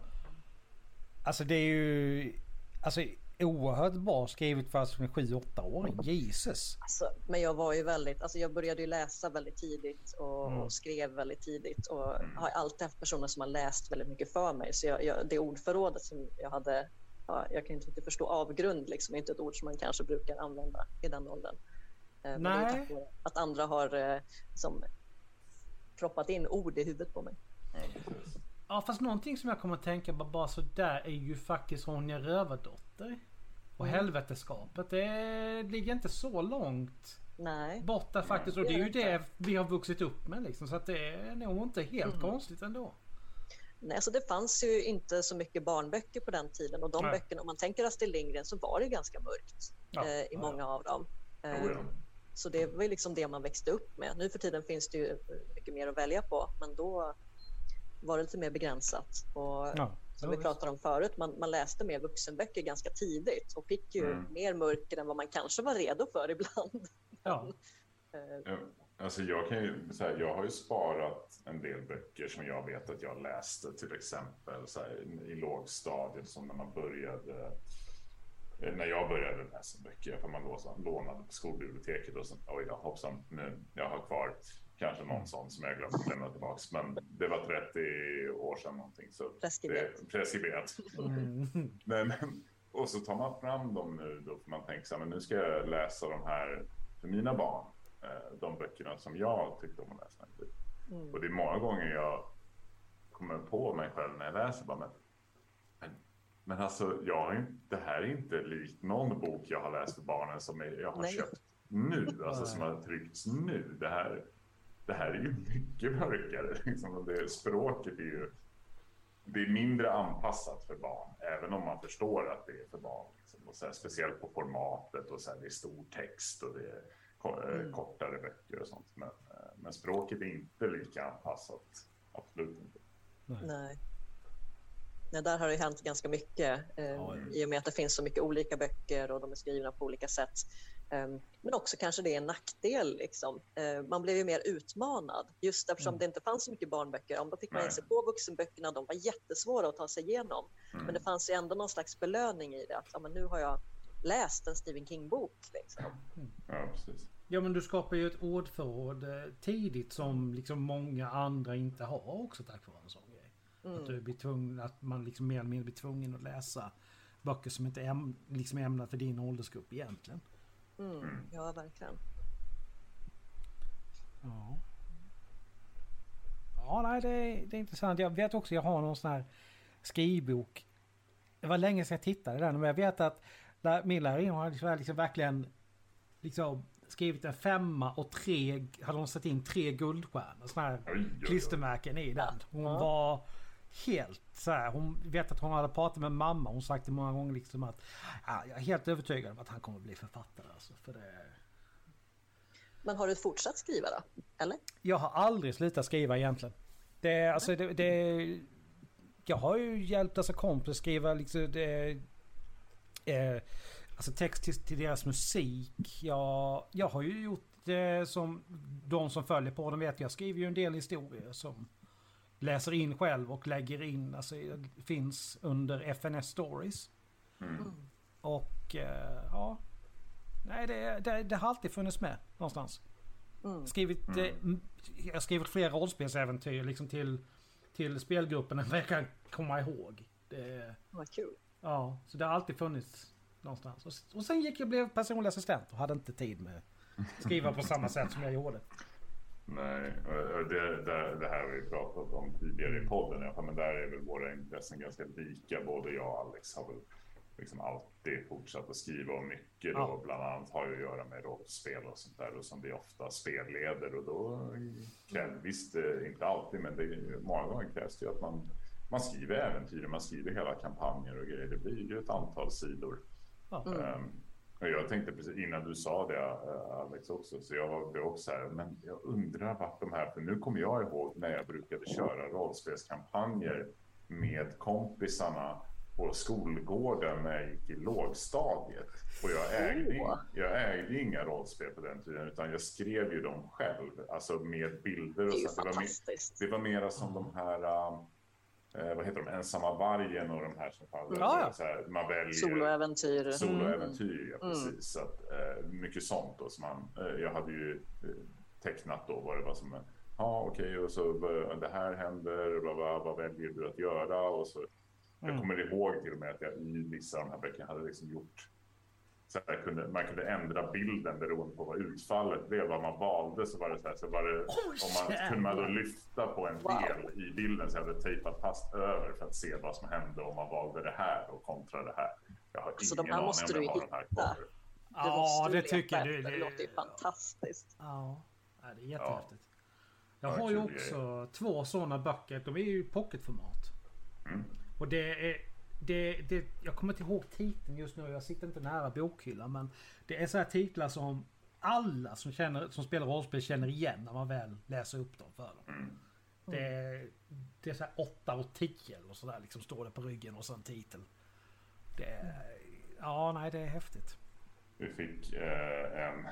Alltså det är ju... Alltså oerhört bra skrivet för som en 7-8-åring. Jesus! Alltså, men jag var ju väldigt, alltså jag började ju läsa väldigt tidigt och, mm. och skrev väldigt tidigt och har alltid haft personer som har läst väldigt mycket för mig. Så jag, jag, det ordförrådet som jag hade, ja, jag kan inte riktigt förstå avgrund, liksom inte ett ord som man kanske brukar använda i den åldern. Eh, Nej. Men det är att andra har eh, som proppat in ord i huvudet på mig. Ja fast någonting som jag kommer att tänka på bara sådär är ju faktiskt Ronja Rövardotter. Och mm. helveteskapet det ligger inte så långt Nej. borta faktiskt. Och det är ju det vi har vuxit upp med liksom. Så att det är nog inte helt mm. konstigt ändå. Nej, alltså det fanns ju inte så mycket barnböcker på den tiden och de Nej. böckerna, om man tänker Astrid Lindgren så var det ganska mörkt ja, eh, i ja, många ja. av dem. Eh, Så det var ju liksom det man växte upp med. Nu för tiden finns det ju mycket mer att välja på, men då var det lite mer begränsat. Och Ja, som vi pratade om förut, man, man läste mer vuxenböcker ganska tidigt och fick ju Mm. mer mörker än vad man kanske var redo för ibland. Ja. Eh, Ja, Alltså jag, kan ju, så här, jag har ju sparat en del böcker som jag vet att jag läste till exempel så här, i lågstadiet som när man började eh, när jag började läsa böcker, för man lånade på skolbiblioteket och sen, oj då, hoppsan, nu, jag har kvar kanske någon sån som jag glömt att lämna tillbaks. Men det var 30 år sedan någonting. Så Preskriberat. Det, preskriberat. Mm. Men, och så tar man fram dem nu då, för man tänker så här, men nu ska jag läsa de här för mina barn. eh, De böckerna som jag tyckte om att läsa. Mm. Och det är många gånger jag kommer på mig själv när jag läser bara, men, men alltså, jag det här är inte likt någon bok jag har läst för barnen som jag har Nej. köpt nu, alltså som har tryckts nu. Det här, det här är ju mycket mörkare. Liksom. Och Det, språket är ju det är mindre anpassat för barn, även om man förstår att det är för barn. Liksom. Och så här, speciellt på formatet och så här, det är stor text och det är eh, Mm. kortare böcker och sånt. Men, eh, men språket är inte lika anpassat. Absolut inte. Nej. Nej, där har det hänt ganska mycket eh, Ja, i och med att det finns så mycket olika böcker och de är skrivna på olika sätt. Ehm, men också kanske det är en nackdel. Liksom. Eh, man blev ju mer utmanad just eftersom Mm. det inte fanns så mycket barnböcker. Ja, Då fick man ge Nej. sig på vuxenböckerna. De var jättesvåra att ta sig igenom. Mm. Men det fanns ju ändå någon slags belöning i det. Att ja, men nu har jag läst en Stephen King-bok. Liksom. Ja, precis. Ja men du skapar ju ett ordförråd eh, tidigt som liksom många andra inte har också tack vare en sån grej. Att, du blir tvungen, att man liksom mer eller mindre blir tvungen att läsa böcker som inte är äm, liksom ämnade för din åldersgrupp egentligen. Mm. Ja, verkligen. Ja. Ja, nej, det är, det är intressant. Jag vet också, jag har någon sån här skrivbok. Det var länge sedan jag tittade den, men jag vet att där min lärarinna har liksom, liksom verkligen liksom skrivit en femma och tre, hade hon satt in tre guldstjärnor, såna här klistermärken i den. Hon Ja. var helt så här, hon vet att hon hade pratat med mamma, hon sagt det många gånger liksom att ja, jag är helt övertygad om att han kommer bli författare alltså, för det Men har du fortsatt skriva då? Eller? Jag har aldrig slutat skriva egentligen. Det, är- alltså, det, det, jag har ju hjälpt alltså kompis skriva liksom det, eh, alltså text till, till deras musik. Jag, jag har ju gjort det som de som följer på den vet. Jag skriver ju en del historier som läser in själv och lägger in. Alltså det finns under FNS Stories. Mm. Och eh, ja. Nej det, det, det har alltid funnits med någonstans. Mm. Skrivit, Mm. eh, jag har skrivit flera rollspelsäventyr liksom till, till spelgruppen än vad jag kan komma ihåg. Det, Vad kul. ja, så det har alltid funnits någonstans. Och, och sen gick jag och blev personlig assistent och hade inte tid med att skriva på samma sätt som jag gjorde. Nej, det, det, det här har vi pratat om tidigare i podden. Men där är väl våra intressen ganska lika. Både jag och Alex har väl liksom alltid fortsatt att skriva och mycket då Ja. bland annat har ju att göra med rollspel och sånt där och som vi ofta spelleder och då krävs, visst eh, inte alltid men det är, många gånger krävs det ju att man, man skriver äventyr, man skriver hela kampanjer och grejer. Det blir ju ett antal sidor. Ja. Mm. Jag tänkte precis innan du sa det eh, Alex också, så jag blev också här, men jag undrar vart de här, för nu kommer jag ihåg när jag brukade köra rollspelskampanjer med kompisarna på skolgården när jag gick i lågstadiet. Och jag ägde, jag ägde inga rollspel på den tiden, utan jag skrev ju dem själv, alltså med bilder. Det Och ju så. Det, var mer, det var mera som de här, eh, vad heter de, ensamma vargen och de här som faller. Ja, ja. Så här, man väljer Soloäventyr. soloäventyr, ja, Mm. precis. Så att, eh, mycket sånt då som man, eh, jag hade ju eh, tecknat då vad det var som, ja okej och så det här händer, bla, bla, vad väljer du att göra? Och så, Jag Mm. kommer ihåg till och med att jag i vissa av de här böckerna hade liksom gjort så här, kunde, man kunde ändra bilden beroende på vad utfallet blev, vad man valde. Så var det så här, så var det, om man, kunde man då lyfta på en Wow. del i bilden så jag hade tejpat fast över för att se vad som hände om man valde det här och kontra det här. Jag har Så de ingen här aning måste om du jag ju har den här hitta. kvar. Ja, det du tycker jag. leta Det, det, låter ju fantastiskt. Ja, det är jättehäftigt. Jag Ja, har ju också två sådana böcker. De är ju i pocketformat. Mm. Och det är... Det, det, jag kommer inte ihåg titeln just nu. Jag sitter inte nära bokhyllan. Men det är så här titlar som alla som, känner, som spelar rollspel känner igen när man väl läser upp dem för dem. Mm. Det, är- det är så här 8 och 10 eller sådär liksom står det på ryggen och så en titel. Det är, ja, nej det är häftigt. Vi fick eh, en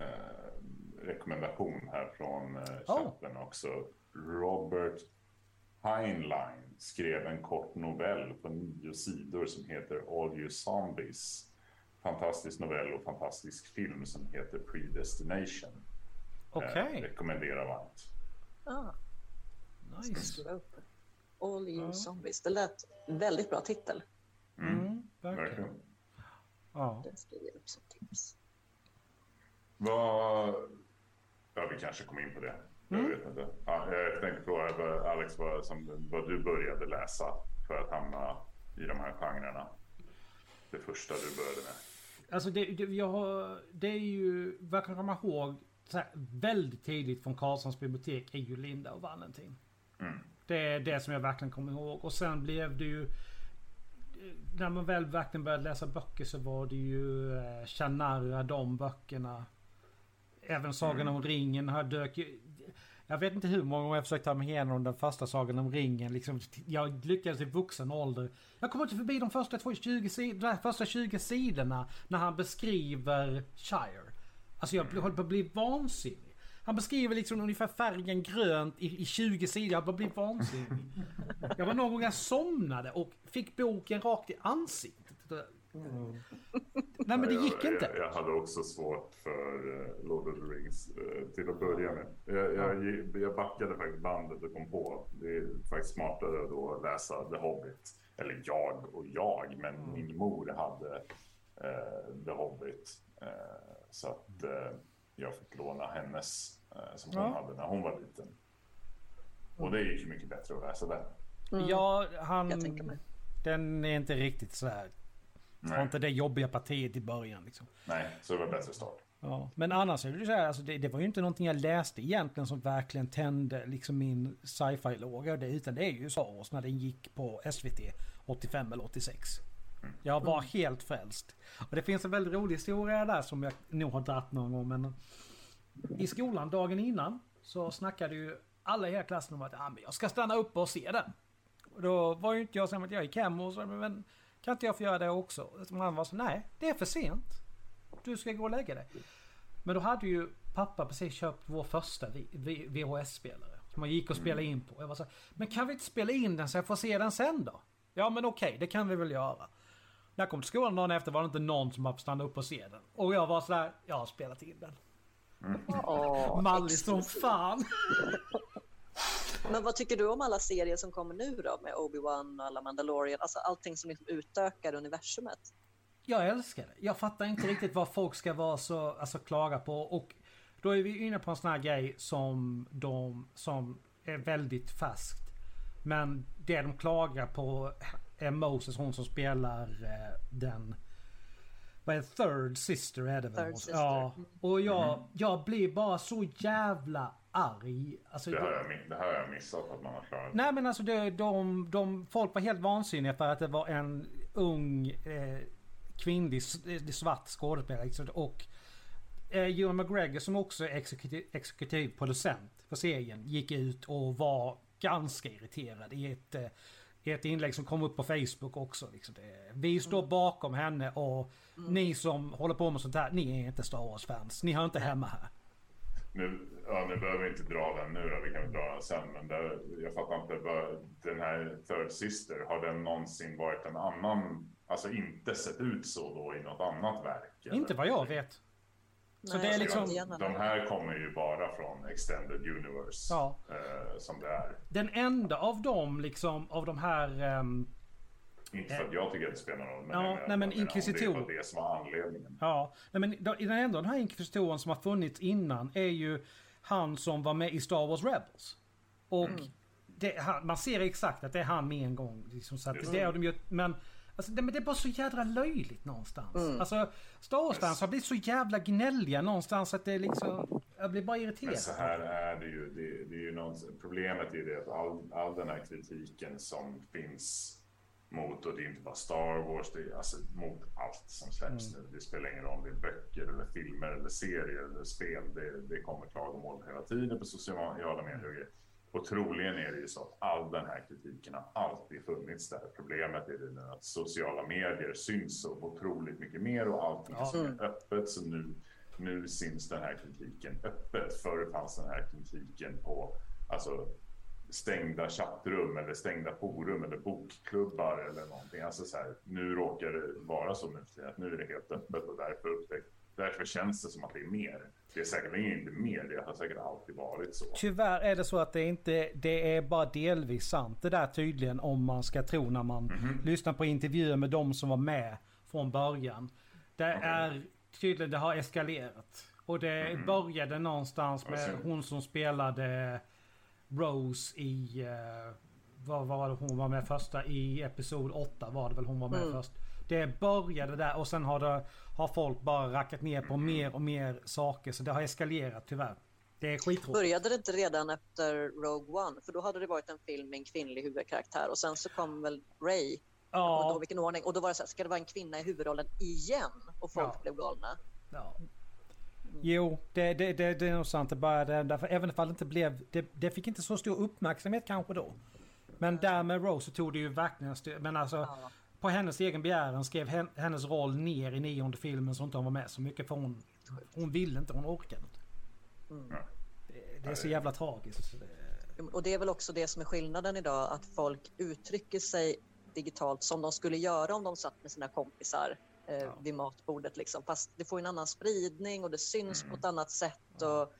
eh, rekommendation här från eh, Oh. chatten också. Robert Heinlein skrev en kort novell på nio sidor som heter All You Zombies. Fantastisk novell och fantastisk film som heter Predestination. Okej, Eh, rekommenderar varmt. Ah, nice. All you Ja. zombies. Det lät väldigt bra titel. Mm, verkligen. Verkligen. Ja. Den skriver jag upp som tips. Vad... Ja, vi kanske kommer in på det. Jag Mm. vet inte. Ja, jag tänkte fråga Alex vad, som, vad du började läsa för att hamna i de här genrerna. Det första du började med. Alltså det, det, jag har, det är ju, vad jag kan komma ihåg, här, väldigt tidigt från Karlssons bibliotek är ju Linda och Valentin. Mm. Det är det som jag verkligen kommer ihåg. Och sen blev det ju... När man väl verkligen började läsa böcker så var det ju eh, Shannara, de böckerna. Även Sagan Mm. om ringen har dök ju... Jag vet inte hur många gånger jag försökt ta mig igenom den första Sagan om ringen. Liksom, jag lyckades i vuxen ålder. Jag kommer inte förbi de första, två, 20, de första 20 sidorna när han beskriver Shire. Alltså jag håller på att bli vansinnig. Han beskriver liksom ungefär färgen grönt i, i 20 sidor. Jag bara blir vansinnig. Jag var någon gång jag somnade och fick boken rakt i ansiktet. Nej men det gick jag, inte. Jag, jag hade också svårt för eh, Lord of the Rings eh, till att börja med. Jag, jag, jag backade faktiskt bandet och kom på det är faktiskt smartare då att läsa The Hobbit. Eller jag och jag, men Mm. min mor hade eh, The Hobbit. Eh, så att eh, jag fick låna hennes eh, som hon Ja. hade när hon var liten. Och det gick ju mycket bättre att läsa den. Ja, han... Jag tänker mig. Den är inte riktigt så här. Nej, inte det jobbiga partiet i början liksom. nej, så det var bättre start. Ja. Men annars är det så här, alltså det, det var ju inte någonting jag läste egentligen som verkligen tände liksom min sci-fi-låga. Det, utan det är ju Star Wars när den gick på SVT 85 eller 86. Jag var helt frälst. Och det finns en väldigt rolig historia där som jag nog har dratt någon gång. Men I skolan dagen innan så snackade ju alla i hela klassen om att ah, men jag ska stanna upp och se den. Och då var ju inte jag så att jag gick hem och sa men kan inte jag få göra det också? Och han var så nej det är för sent. Du ska gå och lägga dig. Men då hade ju pappa precis köpt vår första VHS-spelare. Som man gick och spelade in på. Jag var så men kan vi inte spela in den så jag får se den sen då? Ja men okej, det kan vi väl göra. När jag kom till skolan dagen efter var det inte någon som bara stannade upp och se den. Och jag var sådär, jag har spelat in den. Åh, Mallig som fan. Men vad tycker du om alla serier som kommer nu då med Obi-Wan och alla Mandalorian? Alltså allting som liksom utökar universumet. Jag älskar det. Jag fattar inte riktigt vad folk ska vara så, alltså klaga på. Och då är vi inne på en sån här grej som de, som är väldigt färskt. Men det de klagar på är Moses, hon som spelar eh, den... Vad är det? Third Sister är det väl? Third Sister. Ja. Och jag, jag blir bara så jävla arg. Alltså, Det har det- jag, det har jag missat att man har klarat. Nej men alltså det, de, de, folk var helt vansinniga för att det var en ung eh, kvinnlig eh, svart skådespelare. liksom. Och eh, Ewan McGregor som också är exekutiv, exekutiv producent för serien gick ut och var ganska irriterad i ett, eh, i ett inlägg som kom upp på Facebook också. Liksom det, vi står bakom henne och ni som håller på med sånt här, ni är inte Star Wars-fans. Ni hör inte hemma här. Nu, ja, nu behöver vi inte dra den nu då, vi kan väl dra den sen. Men där, jag fattar inte, den här Third Sister, har den någonsin varit en annan, alltså inte sett ut så då i något annat verk? eller? Inte vad jag vet. Så det är liksom- De här kommer ju bara från Extended Universe, Ja. eh, som det är. Den enda av dem liksom, av de här... ehm, Inte för att jag tycker att det spelar någon roll, Ja, jag menar- nej, men menar Inquisitor- Det var det som var anledningen. Ja, nej men då- den enda den här inkvisitorn som har funnits innan är ju han som var med i Star Wars Rebels. Och det, han, man ser exakt att det är han med en gång. Liksom, så att det har de ju, men alltså, det, men det är bara så jädra löjligt någonstans. Alltså Star Wars-fans har blivit så jävla gnälliga någonstans att det är liksom... Jag blir bara Men irriterad. så här är det ju. Det, det är ju något, problemet är ju det att all, all den här kritiken som finns mot, och det är inte bara Star Wars, det är alltså mot allt som släpps mm. nu. Det spelar ingen roll om det är böcker eller filmer eller serier eller spel. Det, det kommer klagomål hela tiden på sociala medier. Och troligen är det ju så att all den här kritiken har alltid funnits där. Problemet är det nu att sociala medier syns så otroligt mycket mer och allting ja. är öppet. Så nu, nu syns den här kritiken öppet. Förr fanns den här kritiken på alltså, stängda chattrum eller stängda forum eller bokklubbar eller någonting. Alltså så här, nu råkar det vara så nu att nu är det helt öppet och därför upptäckt Därför känns det som att det är mer. Det är säkert inte mer, det har säkert alltid varit så. Tyvärr är det så att det inte, det är bara delvis sant det där tydligen om man ska tro när man mm -hmm. lyssnar på intervjuer med de som var med från början. Det okay. är tydligen, det har eskalerat. Och det mm -hmm. började någonstans med hon som spelade Rose i, uh, vad var det hon var med första, i Episod 8 var det väl hon var med mm. först. Det började där och sen har, det, har folk bara rackat ner på mer och mer saker. Så det har eskalerat tyvärr. Det är skittråkigt. Började det inte redan efter Rogue One? För då hade det varit en film med en kvinnlig huvudkaraktär och sen så kom väl Ray. Ja. Då, vilken ordning. Och då var det så här, ska det vara en kvinna i huvudrollen igen? Och folk ja. blev galna. Ja. Jo, det, det, det, det är nog sant. Det började därför, även om det inte blev, det, det fick inte så stor uppmärksamhet kanske då. Men där med Rose så tog det ju verkligen Men alltså, ja på hennes egen begäran skrev hennes roll ner i nionde filmen så inte hon var med så mycket för hon, hon ville inte, hon orkade inte. Mm. Det, det, är så jävla tragiskt. Och det är väl också det som är skillnaden idag, att folk uttrycker sig digitalt som de skulle göra om de satt med sina kompisar eh, ja. vid matbordet. Liksom. Fast det får en annan spridning och det syns mm. på ett annat sätt. Och,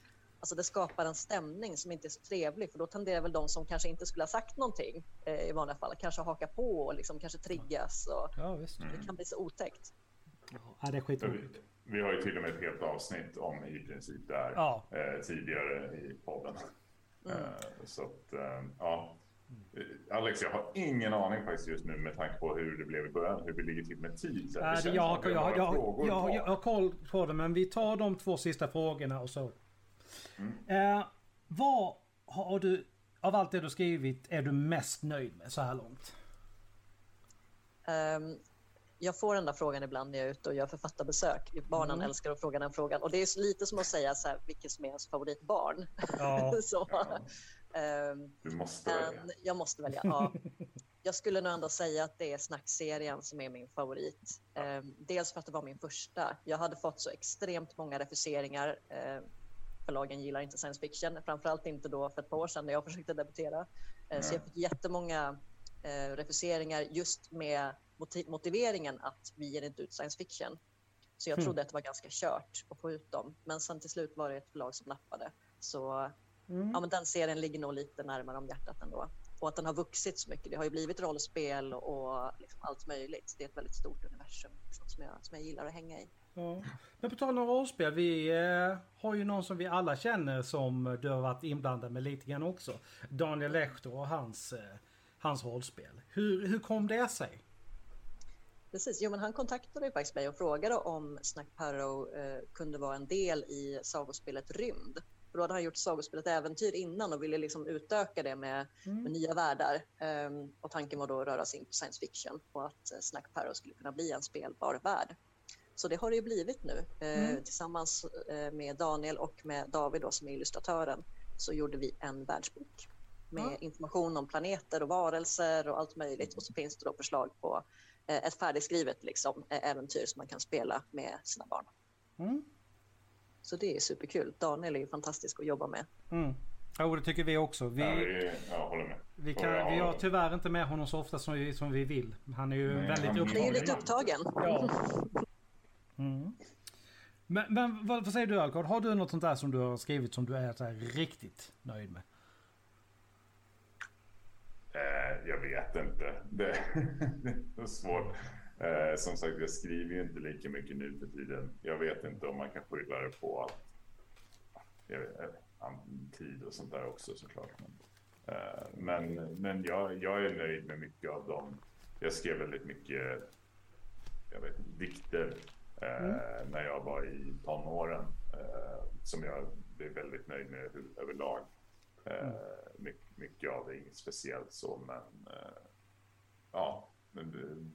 Alltså det skapar en stämning som inte är så trevlig för då tenderar väl de som kanske inte skulle ha sagt någonting eh, i vanliga fall kanske haka på och liksom kanske triggas. Och ja, visst. Det kan bli så otäckt. Ja, det är skitroligt. Vi har ju till och med ett helt avsnitt om i princip där ja. eh, tidigare i podden. Mm. Eh, så att, eh, ja. Alex, jag har ingen aning faktiskt just nu med tanke på hur det blev i början, hur vi ligger till med tid. Äh, jag, jag, jag, jag, jag har koll på det, men vi tar de två sista frågorna och så Mm. Eh, vad har du, av allt det du skrivit, är du mest nöjd med så här långt? Um, jag får den där frågan ibland när jag är ute och gör författarbesök. Barnen mm. älskar att fråga den frågan. Och det är lite som att säga så här, vilket som är ens favoritbarn. Ja. så, ja. Um, du måste välja. Jag måste välja, ja. Jag skulle nog ändå säga att det är snackserien som är min favorit. Um, dels för att det var min första. Jag hade fått så extremt många refuseringar. Um, förlagen gillar inte science fiction, framförallt inte då för ett par år sedan när jag försökte debutera. Mm. Så jag fick jättemånga eh, refuseringar just med motiv motiveringen att vi ger inte ut science fiction. Så jag mm. trodde att det var ganska kört att få ut dem. Men sen till slut var det ett förlag som nappade. Så mm. ja, men den serien ligger nog lite närmare om hjärtat ändå. Och att den har vuxit så mycket. Det har ju blivit rollspel och liksom allt möjligt. Det är ett väldigt stort universum liksom, som, jag, som jag gillar att hänga i. Ja. Men på tal om rollspel, vi eh, har ju någon som vi alla känner som du har varit inblandad med lite grann också. Daniel Lehto och hans, eh, hans rollspel. Hur, hur kom det sig? Precis, jo, men han kontaktade ju faktiskt mig och frågade om Snack Parrow eh, kunde vara en del i sagospelet Rymd. För då hade han gjort sagospelet Äventyr innan och ville liksom utöka det med, mm. med nya världar. Um, och tanken var då att röra sig in på science fiction och att uh, Snack Parrow skulle kunna bli en spelbar värld. Så det har det ju blivit nu. Eh, mm. Tillsammans eh, med Daniel och med David då, som är illustratören så gjorde vi en världsbok med mm. information om planeter och varelser och allt möjligt. Och så finns det då förslag på eh, ett färdigskrivet liksom, äventyr som man kan spela med sina barn. Mm. Så det är superkul. Daniel är ju fantastisk att jobba med. Mm. Jo, det tycker vi också. Vi, ja, jag håller med. Vi, kan, vi har tyvärr inte med honom så ofta som vi, som vi vill. Han är ju Nej, väldigt upptagen. Han är ju lite upptagen. Ja. Mm. Men, men vad, vad, säger du Alcard? Har du något sånt där som du har skrivit som du är så riktigt nöjd med? Eh, jag vet inte. Det, det är svårt. Eh, som sagt, jag skriver ju inte lika mycket nu för tiden. Jag vet inte om man kan skylla det på att vet, eh, tid och sånt där också såklart. Men, eh, men, men jag, jag är nöjd med mycket av dem. Jag skrev väldigt mycket jag vet, dikter Mm. Eh, när jag var i tonåren eh, som jag blev väldigt nöjd med överlag. Eh, mm. mycket, mycket av det, inget speciellt så, men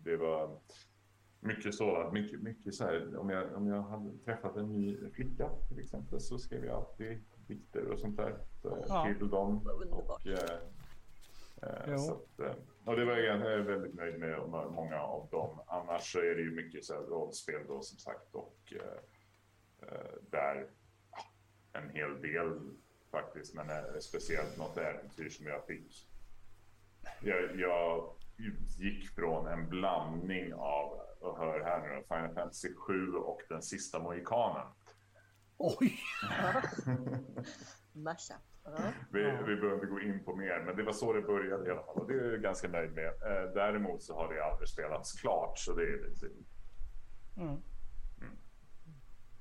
det, var mycket sådant. Mycket, mycket så här, om, jag, om jag hade träffat en ny flicka till exempel så skrev jag alltid dikter och sånt där så, Ja. till dem. Och, eh, eh, så att, eh, och det var jag, jag är väldigt nöjd med många av dem. Annars så är det ju mycket så här rollspel då som sagt och eh, eh, där en hel del faktiskt, men eh, speciellt något äventyr som jag fick. Jag, jag gick från en blandning av, och hör här nu, Final Fantasy 7 och Den sista mohikanen. Oj! Mashup. Ja. Vi, vi behöver inte gå in på mer, men det var så det började i alla fall och det är jag ganska nöjd med. Eh, däremot så har det aldrig spelats klart, så det är lite... Mm.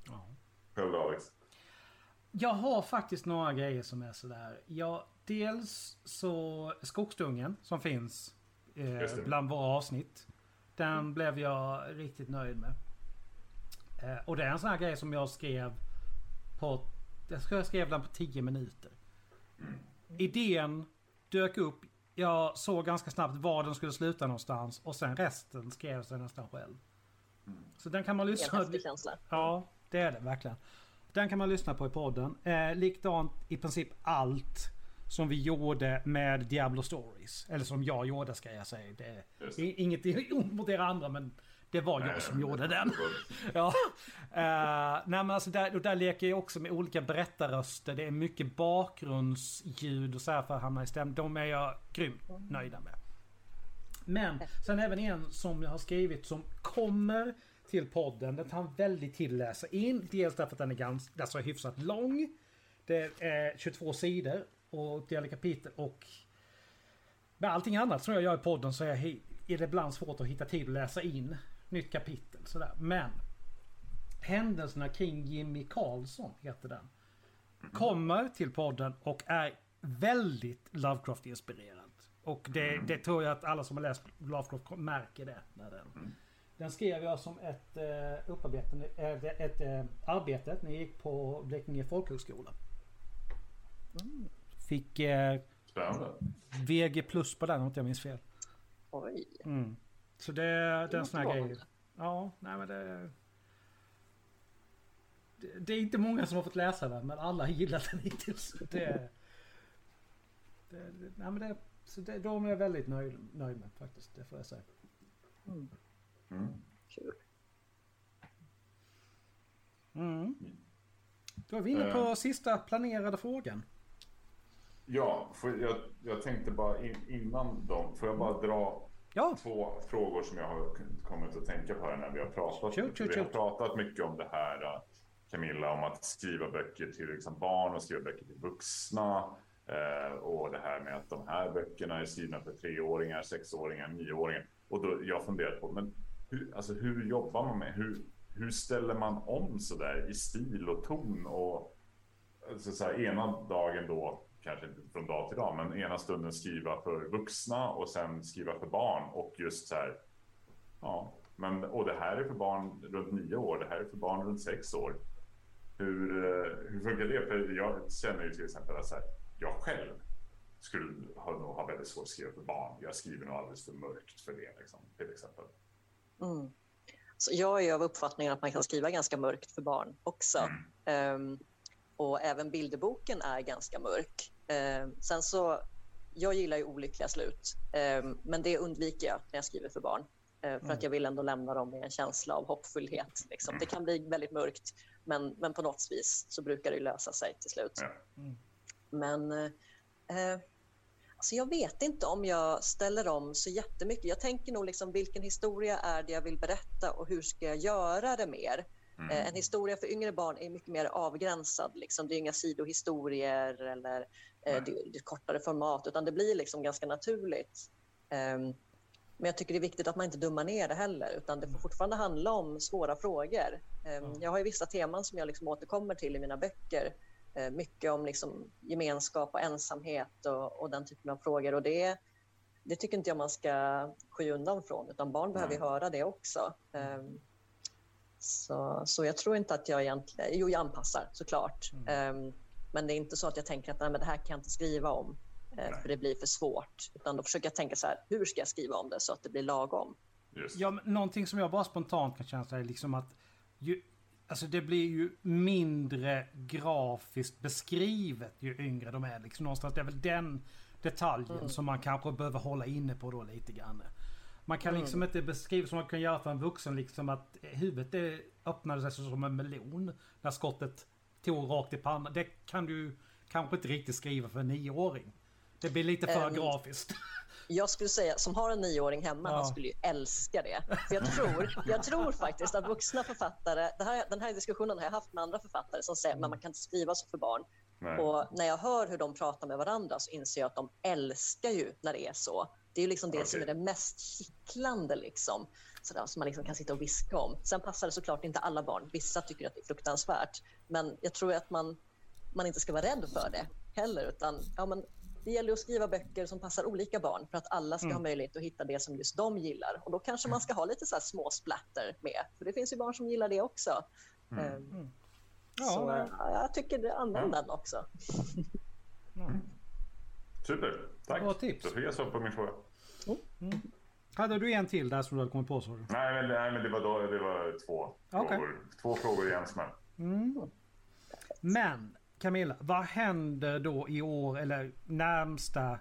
Ja. Själv då, Alex? Jag har faktiskt några grejer som är sådär. Ja, dels så Skogsdungen som finns. Eh, bland våra avsnitt. Den blev jag riktigt nöjd med. Eh, och det är en sån här grej som jag skrev på... Jag tror jag skrev den på 10 minuter. Idén dök upp. Jag såg ganska snabbt var den skulle sluta någonstans och sen resten skrev jag nästan själv. Så den kan man En lyssna häftig känsla. Ja, det är det verkligen. Den kan man lyssna på i podden. Eh, likadant i princip allt som vi gjorde med Diablo Stories. Eller som jag gjorde ska jag säga. Det är inget ont mot er andra men det var jag som gjorde den. Ja. Uh, nej men alltså där, och där leker jag också med olika berättarröster. Det är mycket bakgrundsljud och så här för att hamna i stäm. De är jag grymt nöjda med. Men sen även en som jag har skrivit som kommer till podden. Den tar väldigt till läsa in. Dels därför att den är ganska, alltså hyfsat lång. Det är 22 sidor och delar kapitel och med allting annat som jag gör i podden så är, jag, är det ibland svårt att hitta tid att läsa in nytt kapitel. Sådär. Men Händelserna kring Jimmy Karlsson heter den. Kommer till podden och är väldigt Lovecraft-inspirerad. Och det, det tror jag att alla som har läst Lovecraft märker det. När den, den skrev jag som ett, uh, ett uh, arbete när jag gick på Blekinge folkhögskola. Fick uh, Spännande. VG plus på den om inte jag minns fel. Oj. Mm. Så det, det är en sån här grej. Ja, nej men det, det... Det är inte många som har fått läsa den men alla har gillat den hittills. Det, det, det, nej men det, så det, de är jag väldigt nöjd, nöjd med faktiskt. Det får jag säga. Mm. Mm. Kul. Mm. Då är vi inne på Eh. sista planerade frågan. Ja, får jag, jag tänkte bara in, innan dem, får jag bara dra Ja, två frågor som jag har kommit att tänka på här när vi har pratat. Shoot, shoot, vi har shoot. pratat mycket om det här, Camilla, om att skriva böcker till liksom barn och skriva böcker till vuxna. Eh, och det här med att de här böckerna är skrivna för treåringar, sexåringar, nioåringar. Och då jag funderat på, men hur, alltså, hur jobbar man med, hur, hur ställer man om så där i stil och ton och alltså, så här, ena dagen då, kanske från dag till dag, men ena stunden skriva för vuxna och sen skriva för barn och just så här, ja, men och det här är för barn runt nio år, det här är för barn runt sex år. Hur, eh, hur funkar det? För jag känner ju till exempel att så här, jag själv skulle ha, nog ha väldigt svårt att skriva för barn. Jag skriver nog alldeles för mörkt för det, liksom, till exempel. Mm. Så jag är av uppfattningen att man kan skriva ganska mörkt för barn också. Ehm, och även bilderboken är ganska mörk. Ehm, sen så, jag gillar ju olyckliga slut, Ehm, men det undviker jag när jag skriver för barn. Ehm, för att jag vill ändå lämna dem med en känsla av hoppfullhet. Liksom. Det kan bli väldigt mörkt, men, men på något vis så brukar det lösa sig till slut. Ja. Men eh, alltså jag vet inte om jag ställer om så jättemycket. Jag tänker nog liksom vilken historia är det jag vill berätta och hur ska jag göra det mer? Mm. Eh, en historia för yngre barn är mycket mer avgränsad. Liksom. Det är inga sidohistorier eller eh, det, det kortare format utan det blir liksom ganska naturligt. Ehm, men jag tycker det är viktigt att man inte dummar ner det heller utan det får fortfarande handla om svåra frågor. Mm. Jag har ju vissa teman som jag liksom återkommer till i mina böcker. Eh, mycket om liksom gemenskap och ensamhet och, och den typen av frågor. Och det, det tycker inte jag man ska sky undan från, utan barn behöver ju höra det också. Ehm, så, så jag tror inte att jag egentligen... Jo, jag anpassar såklart. Ehm, men det är inte så att jag tänker att Nej, men det här kan jag inte skriva om. Eh, för det blir för svårt. Utan då försöker jag tänka så här, hur ska jag skriva om det så att det blir lagom? Just. Ja, men någonting som jag bara spontant kan känna är liksom att ju, alltså det blir ju mindre grafiskt beskrivet ju yngre de är. Liksom någonstans, det är väl den detaljen som man kanske behöver hålla inne på då lite grann. Man kan liksom inte beskriva som man kan göra för en vuxen liksom att huvudet det öppnade sig som en melon när skottet tog rakt i pannan. Det kan du kanske inte riktigt skriva för en nioåring. Det blir lite för Ehm, grafiskt. Jag skulle säga, som har en nioåring hemma, Ja. han skulle ju älska det. För jag tror, jag tror faktiskt att vuxna författare, det här, den här diskussionen har jag haft med andra författare som säger att man kan inte skriva så för barn. Nej. Och när jag hör hur de pratar med varandra så inser jag att de älskar ju när det är så. Det är ju liksom det som är det mest kittlande liksom. Sådär, som man liksom kan sitta och viska om. Sen passar det såklart inte alla barn. Vissa tycker att det är fruktansvärt. Men jag tror att man, man inte ska vara rädd för det heller. Utan, ja, men det gäller att skriva böcker som passar olika barn för att alla ska ha möjlighet att hitta det som just de gillar. Och då kanske man ska ha lite så här små splatter med. För det finns ju barn som gillar det också. Ehm, Ja, så nej. ja, jag tycker det, använd den också. Super, tack. Bra tips. Då fick jag svar på min fråga. Hade du en till där som du hade kommit på så? du? Nej, men, nej, men det var, då, det var två Okej. frågor. Två frågor i en smäll. Men Camilla, vad händer då i år eller närmsta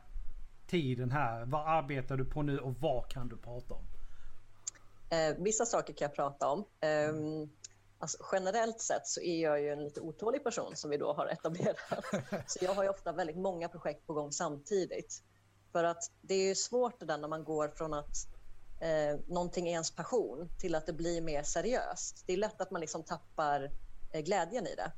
tiden här? Vad arbetar du på nu och vad kan du prata om? Eh, vissa saker kan jag prata om. Ehm, alltså, generellt sett så är jag ju en lite otålig person som vi då har etablerat. Så jag har ju ofta väldigt många projekt på gång samtidigt. För att det är svårt det där när man går från att eh, någonting är ens passion till att det blir mer seriöst. Det är lätt att man liksom tappar eh, glädjen i det.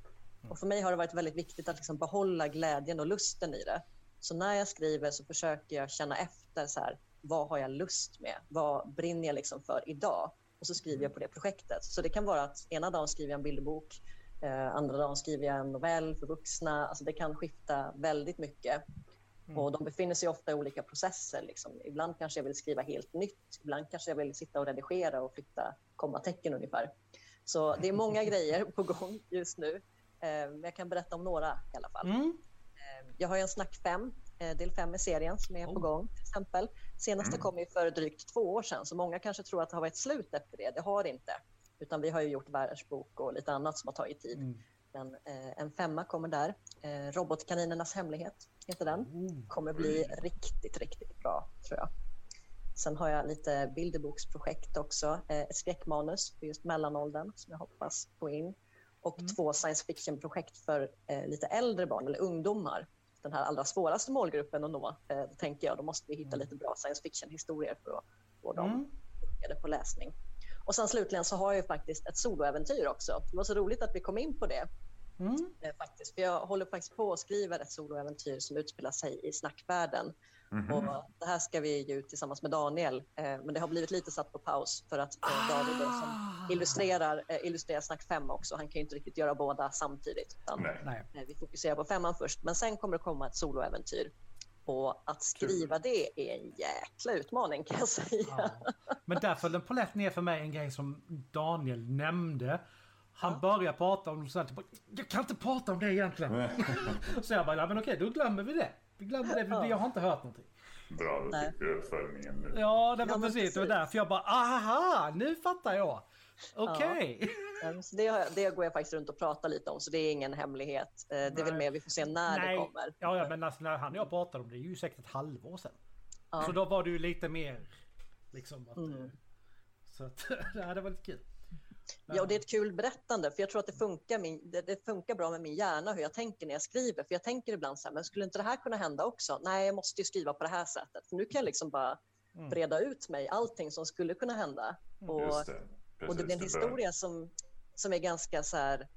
Och för mig har det varit väldigt viktigt att liksom behålla glädjen och lusten i det. Så när jag skriver så försöker jag känna efter så här, vad har jag lust med? Vad brinner jag liksom för idag? Och så skriver jag på det projektet. Så det kan vara att ena dagen skriver jag en bilderbok, eh, andra dagen skriver jag en novell för vuxna. Alltså det kan skifta väldigt mycket. Och de befinner sig ofta i olika processer. Liksom. Ibland kanske jag vill skriva helt nytt. Ibland kanske jag vill sitta och redigera och flytta kommatecken ungefär. Så det är många grejer på gång just nu. Men jag kan berätta om några i alla fall. Mm. Eh, Jag har ju en Snack 5, eh, del 5 i serien som är på Oh. gång till exempel. Senaste kom ju för drygt två år sedan så många kanske tror att det har varit slut efter det. Det har det inte. Utan vi har ju gjort världsbok och lite annat som har tagit tid. Mm. Men eh, en femma kommer där. Eh, Robotkaninernas hemlighet heter den. Oh. Kommer bli riktigt, riktigt bra tror jag. Sen har jag lite bilderboksprojekt också. Eh, ett skräckmanus för just mellanåldern som jag hoppas få in. Och två science fiction-projekt för lite äldre barn eller ungdomar. Den här allra svåraste målgruppen att nå. Då tänker jag, då måste vi hitta lite bra science fiction-historier för att få dem Mm. på läsning. Och sen slutligen så har jag ju faktiskt ett soloäventyr också. Det var så roligt att vi kom in på det. Mm. Eh, faktiskt. För jag håller faktiskt på att skriva ett soloäventyr som utspelar sig i snackvärlden. Mhm. Och det här ska vi ge ut tillsammans med Daniel. Eh, men det har blivit lite satt på paus för att eh, David då, som Ah. illustrerar, eh, illustrerar Snack 5 också. Han kan ju inte riktigt göra båda samtidigt. Utan, Nej. Nej. eh, vi fokuserar på femman först, men sen kommer det komma ett soloäventyr. Och att skriva det är en jäkla utmaning kan jag säga. Ja. Men där föll den på lätt ner för mig en grej som Daniel nämnde. Han började prata om sen typ, jag kan inte prata om det egentligen. så jag bara, ja, men okej då glömmer vi det. Vi glömmer det, för jag har inte hört någonting. Bra, då fick du uppföljningen nu. Ja, det var Ja, men precis. Det var precis. därför jag bara, aha, nu fattar jag. Okej. Eh, Så det, har jag- det går jag faktiskt runt och pratar lite om, så det är ingen hemlighet. Eh, Det är väl Nej. mer vi får se när det kommer. Ja, ja, men alltså, när han och jag pratade om det, det är ju säkert ett halvår sedan. Ja. Så då var du lite mer liksom att, Mm. Så att, ja, det var lite kul. Ja, och det är ett kul berättande, för jag tror att det funkar, min, det, det funkar bra med min hjärna hur jag tänker när jag skriver. För jag tänker ibland så här, men skulle inte det här kunna hända också? Nej, jag måste ju skriva på det här sättet. För nu kan jag liksom bara Mm. breda ut mig allting som skulle kunna hända. Och, Det. och det blir en Precis, historia som, som är ganska så här,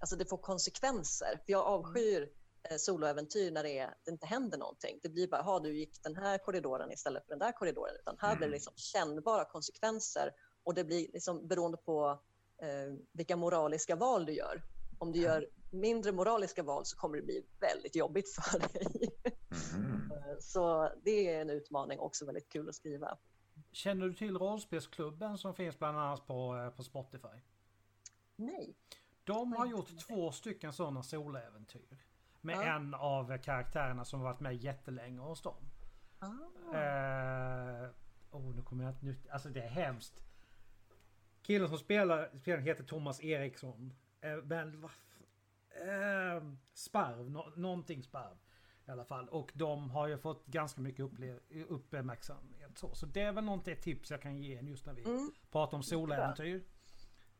alltså det får konsekvenser. För jag avskyr eh, soloäventyr när det, är, det inte händer någonting. Det blir bara, ha du gick den här korridoren istället för den där korridoren. Utan här blir det Mm. liksom kännbara konsekvenser och det blir liksom beroende på eh, vilka moraliska val du gör. Om du gör mindre moraliska val så kommer det bli väldigt jobbigt för dig. Eh, så det är en utmaning också väldigt kul att skriva. Känner du till rollspelsklubben som finns bland annat på, eh, på Spotify? Nej. De har gjort två stycken sådana soläventyr. Med Ja. en av karaktärerna som varit med jättelänge hos dem. Ah. Eh, oh, nu kommer jag nu- Alltså det är hemskt. Killen som spelar, spelar heter Thomas Eriksson. Eh, men vad... Eh, sparv, nå, någonting sparv. I alla fall. Och de har ju fått ganska mycket uppmärksamhet. Så, så det är väl ett tips jag kan ge en just när vi Mm. pratar om soläventyr.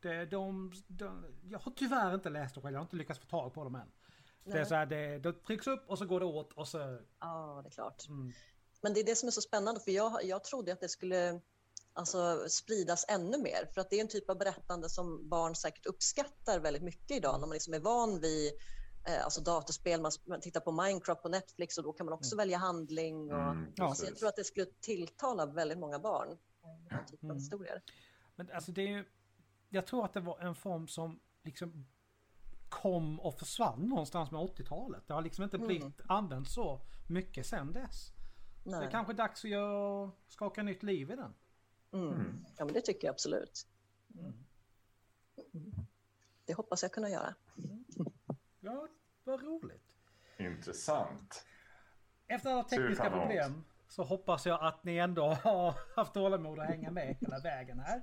Det, de, de, jag har tyvärr inte läst dem själv. Jag har inte lyckats få tag på dem än. Det är så här, det, det trycks upp och så går det åt och så... Ja, det är klart. Mm. Men det är det som är så spännande, för jag, jag trodde att det skulle alltså, spridas ännu mer. För att det är en typ av berättande som barn säkert uppskattar väldigt mycket idag, när man liksom är van vid alltså datorspel, man, tittar på Minecraft på Netflix och då kan man också välja handling. Och, Mm, Ja. alltså, jag tror att det skulle tilltala väldigt många barn, eh, den typen av Mm. historier. Men alltså det är ju... Jag tror att det var en form som liksom kom och försvann någonstans med 80-talet. Det har liksom inte blivit Mm. använt så mycket sen dess. Det Nej. är kanske dags att göra, skaka nytt liv i den. Mm. Mm. Ja, men det tycker jag absolut. Mm. Det hoppas jag kunna göra. Ja, vad roligt. Intressant. Efter alla tekniska problem så hoppas jag att ni ändå har haft tålamod att hänga med hela vägen här.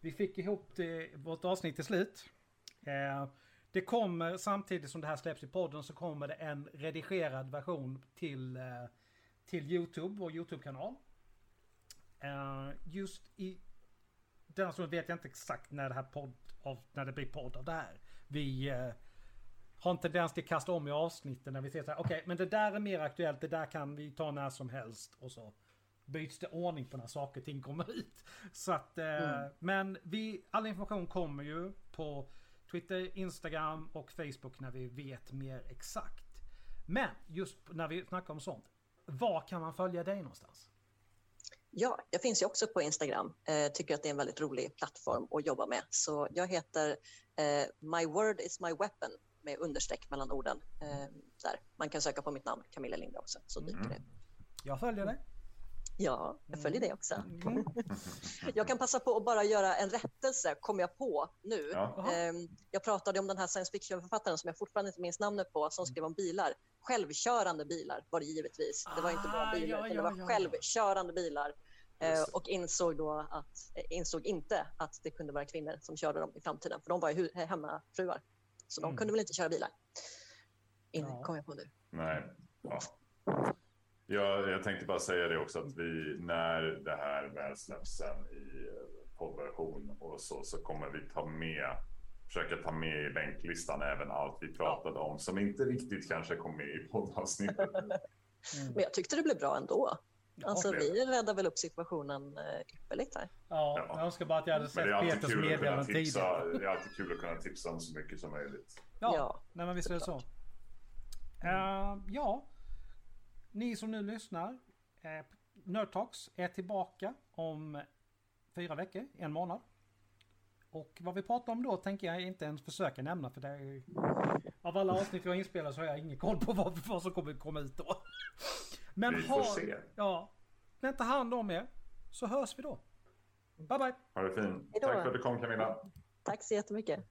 Vi fick ihop det, vårt avsnitt till slut. Eh, det kommer samtidigt som det här släpps i podden så kommer det en redigerad version till, eh, till Youtube, vår Youtube-kanal. Eh, just i den stunden vet jag inte exakt när det här podd, av, när det blir podd av det här. Vi har en tendens till att kasta om i avsnitten när vi ser så här, okej, men det där är mer aktuellt, det där kan vi ta när som helst och så byts det ordning på när saker och ting kommer ut. Så att, eh, men vi, all information kommer ju på Twitter, Instagram och Facebook när vi vet mer exakt. Men just när vi snackar om sånt, var kan man följa dig någonstans? Ja, jag finns ju också på Instagram. Eh, tycker att det är en väldigt rolig plattform att jobba med. Så jag heter eh, My word is my weapon med understreck mellan orden. Eh, där. Man kan söka på mitt namn, Camilla Lindra också, så dyker Mm. det. Jag följer dig. Ja, jag följer det också. Mm. Jag kan passa på att bara göra en rättelse, kom jag på nu. Ja. Ehm, Jag pratade om den här science fiction-författaren som jag fortfarande inte minns namnet på, som skrev om bilar. Självkörande bilar var det givetvis. Det var inte Ah, bara bilar, ja, utan ja, det var ja, ja. självkörande bilar. Eh, och insåg då att, eh, insåg inte att det kunde vara kvinnor som körde dem i framtiden, för de var ju hemmafruar. Så de Mm. kunde väl inte köra bilar. In, Ja. kom jag på nu. Nej. Ja. Jag, jag tänkte bara säga det också att vi när det här väl släpps sen i eh, poddversion och så, så kommer vi ta med försöka ta med i länklistan även allt vi pratade om som inte riktigt kanske kom med i poddavsnittet. Men jag tyckte det blev bra ändå. Ja, Alltså, det- vi räddade väl upp situationen eh, ypperligt här. Ja, Ja. jag önskar bara att jag hade Men sett det är alltid Peters kul att kunna meddelande tipsa. tidigare. Det är alltid kul att kunna tipsa om så mycket som möjligt. Ja, Ja, nej men visst är det så. Eh, ja, ni som nu lyssnar. Uh, Nerd Talks är tillbaka om fyra veckor, en månad. Och vad vi pratar om då tänker jag inte ens försöka nämna för det är ju... Av alla avsnitt vi har inspelat så har jag ingen koll på vad, vad som kommer komma ut då. Men Vi får se. Ja. Men ta hand om er. Så hörs vi då. Bye bye. Ha det fint. Hejdå. Tack för att du kom Camilla. tack så jättemycket.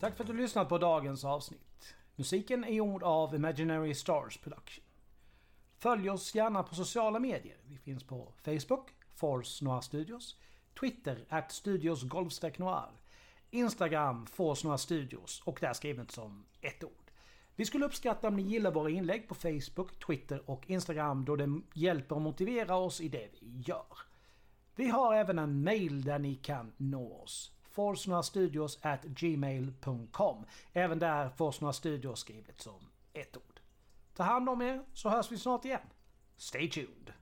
Tack för att du lyssnat på dagens avsnitt. Musiken är gjord av Imaginary Stars Production. Följ oss gärna på sociala medier. Vi finns på Facebook, Force Noir Studios, Twitter, at Studios Noir, Instagram, Force Noir Studios och där skrivet som ett ord. Vi skulle uppskatta om ni gillar våra inlägg på Facebook, Twitter och Instagram då det hjälper att motivera oss i det vi gör. Vi har även en mail där ni kan nå oss. Forsnoastudios at gmail.com. Även där Forsnora Studios skrivet som ett ord. Ta hand om er så hörs vi snart igen. Stay tuned!